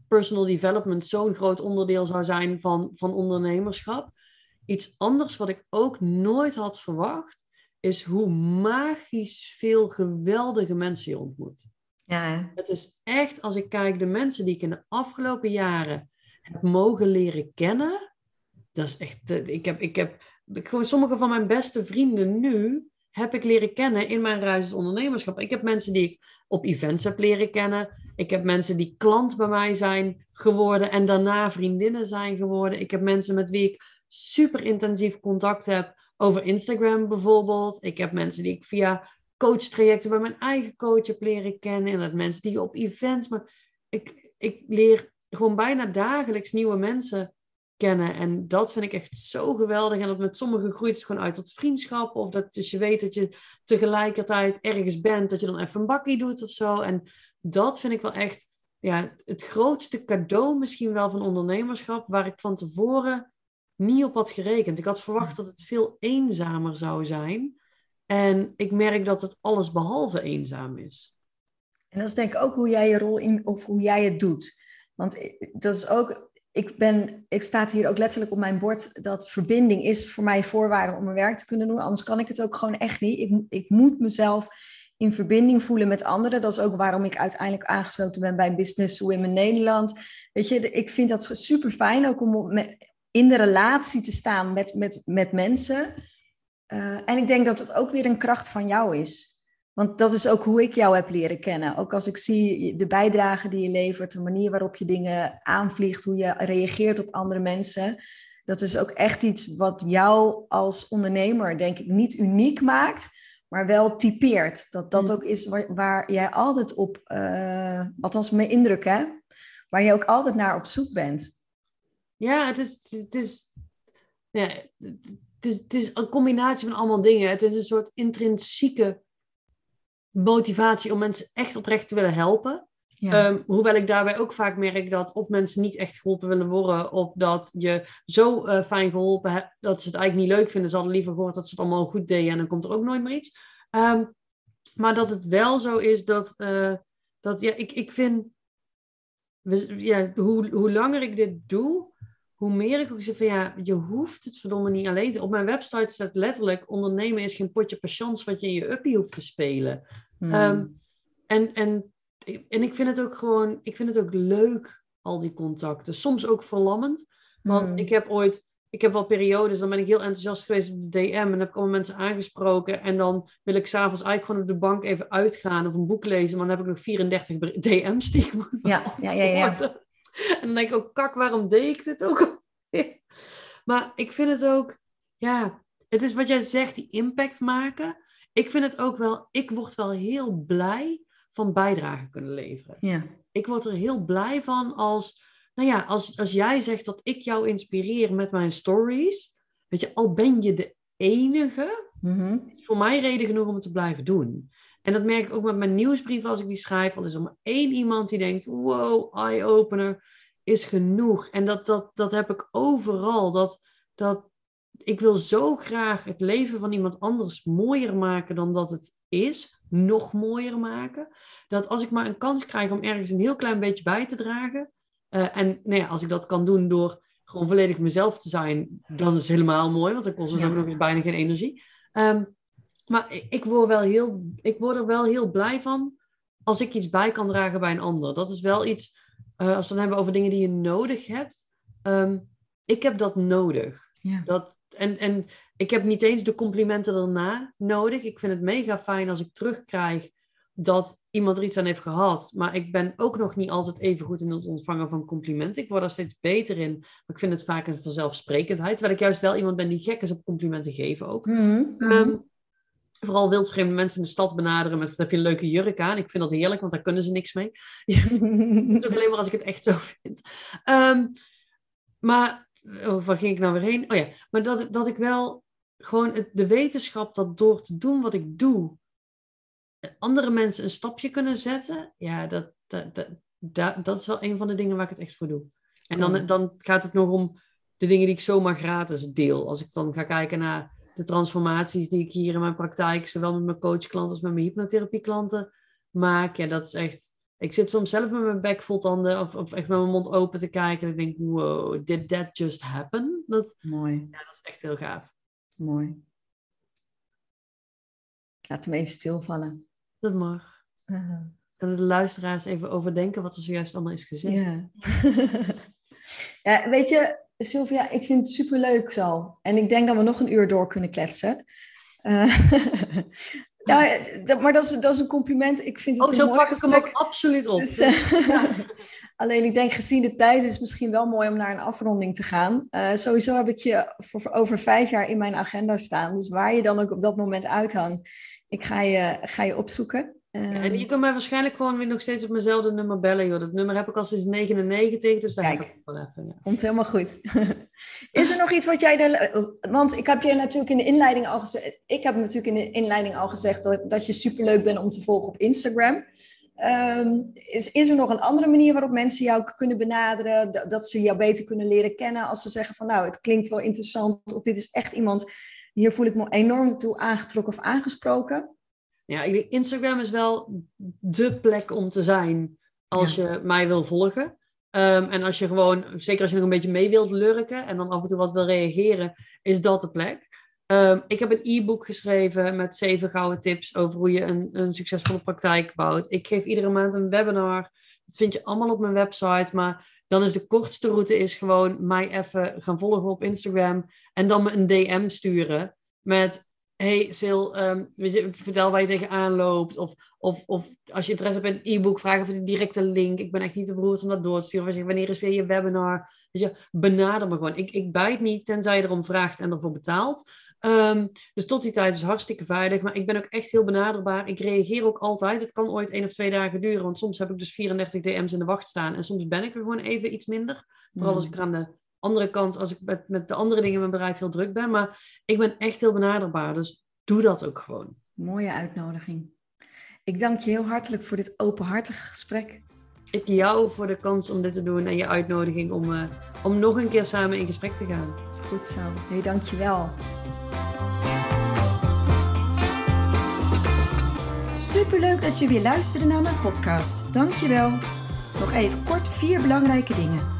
personal development zo'n groot onderdeel zou zijn van, van ondernemerschap. Iets anders wat ik ook nooit had verwacht, is hoe magisch veel geweldige mensen je ontmoet. Ja. Het is echt, als ik kijk, de mensen die ik in de afgelopen jaren mogen leren kennen. Dat is echt, eh, ik heb, ik heb gewoon sommige van mijn beste vrienden nu heb ik leren kennen in mijn reis ondernemerschap. Ik heb mensen die ik op events heb leren kennen. Ik heb mensen die klant bij mij zijn geworden en daarna vriendinnen zijn geworden. Ik heb mensen met wie ik super intensief contact heb over Instagram bijvoorbeeld. Ik heb mensen die ik via coachtrajecten bij mijn eigen coach heb leren kennen. En dat mensen die op events. Maar ik, ik leer gewoon bijna dagelijks nieuwe mensen kennen. En dat vind ik echt zo geweldig. En dat met sommigen groeit het gewoon uit tot vriendschap. Of dat dus je weet dat je tegelijkertijd ergens bent, dat je dan even een bakkie doet of zo. En dat vind ik wel echt ja, het grootste cadeau misschien wel van ondernemerschap, waar ik van tevoren niet op had gerekend. Ik had verwacht dat het veel eenzamer zou zijn. En ik merk dat het alles behalve eenzaam is. En dat is denk ik ook hoe jij je rol in, of hoe jij het doet. Want dat is ook, ik ben, ik staat hier ook letterlijk op mijn bord dat verbinding is voor mij voorwaarde om mijn werk te kunnen doen. Anders kan ik het ook gewoon echt niet. Ik, ik moet mezelf in verbinding voelen met anderen. Dat is ook waarom ik uiteindelijk aangesloten ben bij Business Women Nederland. Weet je, ik vind dat super fijn ook om in de relatie te staan met, met, met mensen. Uh, en ik denk dat het ook weer een kracht van jou is. Want dat is ook hoe ik jou heb leren kennen. Ook als ik zie de bijdrage die je levert, de manier waarop je dingen aanvliegt, hoe je reageert op andere mensen. Dat is ook echt iets wat jou als ondernemer, denk ik, niet uniek maakt, maar wel typeert. Dat dat mm. ook is waar, waar jij altijd op, uh, althans mijn indruk hè, waar je ook altijd naar op zoek bent. Ja, het is, het is, ja, het is, het is een combinatie van allemaal dingen. Het is een soort intrinsieke motivatie om mensen echt oprecht te willen helpen. Ehm, hoewel ik daarbij ook vaak merk dat of mensen niet echt geholpen willen worden, of dat je zo uh, fijn geholpen hebt dat ze het eigenlijk niet leuk vinden. Ze hadden liever gehoord dat ze het allemaal goed deden en dan komt er ook nooit meer iets. Ehm, maar dat het wel zo is dat, uh, dat ja, ik, ik vind, ja, hoe, hoe langer ik dit doe, hoe meer ik ook zeg van ja, je hoeft het verdomme niet alleen te... Op mijn website staat letterlijk, ondernemen is geen potje patiënt wat je in je uppie hoeft te spelen. Hmm. Ehm, en, en, en ik vind het ook gewoon, ik vind het ook leuk, al die contacten. Soms ook verlammend, want hmm. ik heb ooit ik heb wel periodes, dan ben ik heel enthousiast geweest op de DM en dan heb ik allemaal mensen aangesproken. En dan wil ik s'avonds eigenlijk gewoon op de bank even uitgaan of een boek lezen, maar dan heb ik nog 34 DM's die ik ja, ja, ja, ja. En dan denk ik ook, kak, waarom deed ik dit ook? maar ik vind het ook, ja, het is wat jij zegt, die impact maken. Ik vind het ook wel, ik word wel heel blij van bijdrage kunnen leveren. Ja. Ik word er heel blij van als nou ja, als, als jij zegt dat ik jou inspireer met mijn stories, weet je, al ben je de enige, mm is voor mij reden genoeg om het te blijven doen. En dat merk ik ook met mijn nieuwsbrief als ik die schrijf. Want er is er maar één iemand die denkt, wow, eye-opener is genoeg. En dat, dat, dat heb ik overal. Dat, dat, ik wil zo graag het leven van iemand anders mooier maken dan dat het is. Nog mooier maken. Dat als ik maar een kans krijg om ergens een heel klein beetje bij te dragen, uh, en nou ja, als ik dat kan doen door gewoon volledig mezelf te zijn, dan is het helemaal mooi, want dan kost het ook nog eens bijna geen energie. Um, maar ik word, wel heel, ik word er wel heel blij van als ik iets bij kan dragen bij een ander. Dat is wel iets, uh, als we het hebben over dingen die je nodig hebt. Um, ik heb dat nodig. Ja. Dat, en, en ik heb niet eens de complimenten daarna nodig. Ik vind het mega fijn als ik terugkrijg dat iemand er iets aan heeft gehad. Maar ik ben ook nog niet altijd even goed in het ontvangen van complimenten. Ik word er steeds beter in. Maar ik vind het vaak een vanzelfsprekendheid. Terwijl ik juist wel iemand ben die gek is op complimenten geven ook. Mm -hmm. Vooral wildvreemde mensen in de stad benaderen met heb je een leuke jurk aan. Ik vind dat heerlijk, want daar kunnen ze niks mee. Het ook alleen maar als ik het echt zo vind. Um, maar, oh, waar ging ik nou weer heen? Oh ja, maar dat, dat ik wel gewoon de wetenschap dat door te doen wat ik doe, andere mensen een stapje kunnen zetten, ja, dat, dat, dat, dat, dat is wel een van de dingen waar ik het echt voor doe. En dan, dan gaat het nog om de dingen die ik zomaar gratis deel. Als ik dan ga kijken naar de transformaties die ik hier in mijn praktijk, zowel met mijn coachklanten als met mijn hypnotherapieklanten maak. Ja, dat is echt. Ik zit soms zelf met mijn bek vol tanden of, of echt met mijn mond open te kijken. En ik denk, wow, did that just happen? Dat, Mooi. Ja, dat is echt heel gaaf. Mooi. Laat hem even stilvallen. Dat mag. Uh Kunnen de luisteraars even overdenken wat er zojuist allemaal is gezegd? Ja. ja, weet je, Sylvia, ik vind het superleuk zo. En ik denk dat we nog een uur door kunnen kletsen. Uh, ja, maar dat is, dat is een compliment. Ik vind het oh, zo pak ik hem ook absoluut op. Dus, uh, alleen ik denk, gezien de tijd is het misschien wel mooi om naar een afronding te gaan. Uh, sowieso heb ik je voor, over vijf jaar in mijn agenda staan. Dus waar je dan ook op dat moment uithangt, ik ga je, ga je opzoeken. En je ehm, kunt mij waarschijnlijk gewoon weer nog steeds op mijnzelfde nummer bellen. Joh. Dat nummer heb ik al sinds 99, dus daar Kijk, heb ik wel even. Ja. Komt helemaal goed. Is er nog iets wat jij... want ik heb je natuurlijk in de inleiding al gezegd... Ik heb natuurlijk in de inleiding al gezegd dat, dat je superleuk bent om te volgen op Instagram. Ehm, is, is er nog een andere manier waarop mensen jou kunnen benaderen? Dat, dat ze jou beter kunnen leren kennen als ze zeggen van... Nou, het klinkt wel interessant of dit is echt iemand hier voel ik me enorm toe aangetrokken of aangesproken. Ja, Instagram is wel de plek om te zijn als je mij wil volgen. Ehm, en als je gewoon, zeker als je nog een beetje mee wilt lurken en dan af en toe wat wil reageren, is dat de plek. Ehm, ik heb een e-book geschreven met zeven gouden tips over hoe je een, een succesvolle praktijk bouwt. Ik geef iedere maand een webinar. Dat vind je allemaal op mijn website. Maar dan is de kortste route is gewoon mij even gaan volgen op Instagram. En dan me een DM sturen met hey Sil, um, weet je, vertel waar je tegenaan loopt. Of, of, of als je interesse hebt in een e-book, vraag even de directe link. Ik ben echt niet te beroerd om dat door te sturen. Of zeg, wanneer is weer je webinar? Weet je, benader me gewoon. Ik, ik bijt niet, tenzij je erom vraagt en ervoor betaalt. Um, dus tot die tijd is hartstikke veilig. Maar ik ben ook echt heel benaderbaar. Ik reageer ook altijd. Het kan ooit één of twee dagen duren. Want soms heb ik dus 34 DM's in de wacht staan. En soms ben ik er gewoon even iets minder. Vooral als ik er aan de andere kant, als ik met, met de andere dingen in mijn bedrijf heel druk ben. Maar ik ben echt heel benaderbaar. Dus doe dat ook gewoon. Mooie uitnodiging. Ik dank je heel hartelijk voor dit openhartige gesprek. Ik jou voor de kans om dit te doen en je uitnodiging om, uh, om nog een keer samen in gesprek te gaan. Goed zo. Nee, dank je wel. Superleuk dat je weer luisterde naar mijn podcast. Dank je wel. Nog even kort vier belangrijke dingen.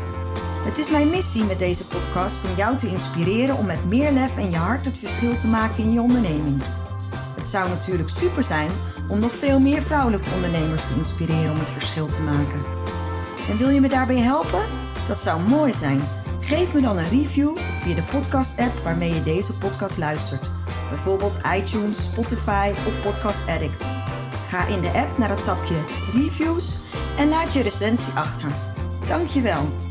Het is mijn missie met deze podcast om jou te inspireren om met meer lef en je hart het verschil te maken in je onderneming. Het zou natuurlijk super zijn om nog veel meer vrouwelijke ondernemers te inspireren om het verschil te maken. En wil je me daarbij helpen? Dat zou mooi zijn. Geef me dan een review via de podcast-app waarmee je deze podcast luistert. Bijvoorbeeld iTunes, Spotify of Podcast Addict. Ga in de app naar het tapje Reviews en laat je recensie achter. Dankjewel.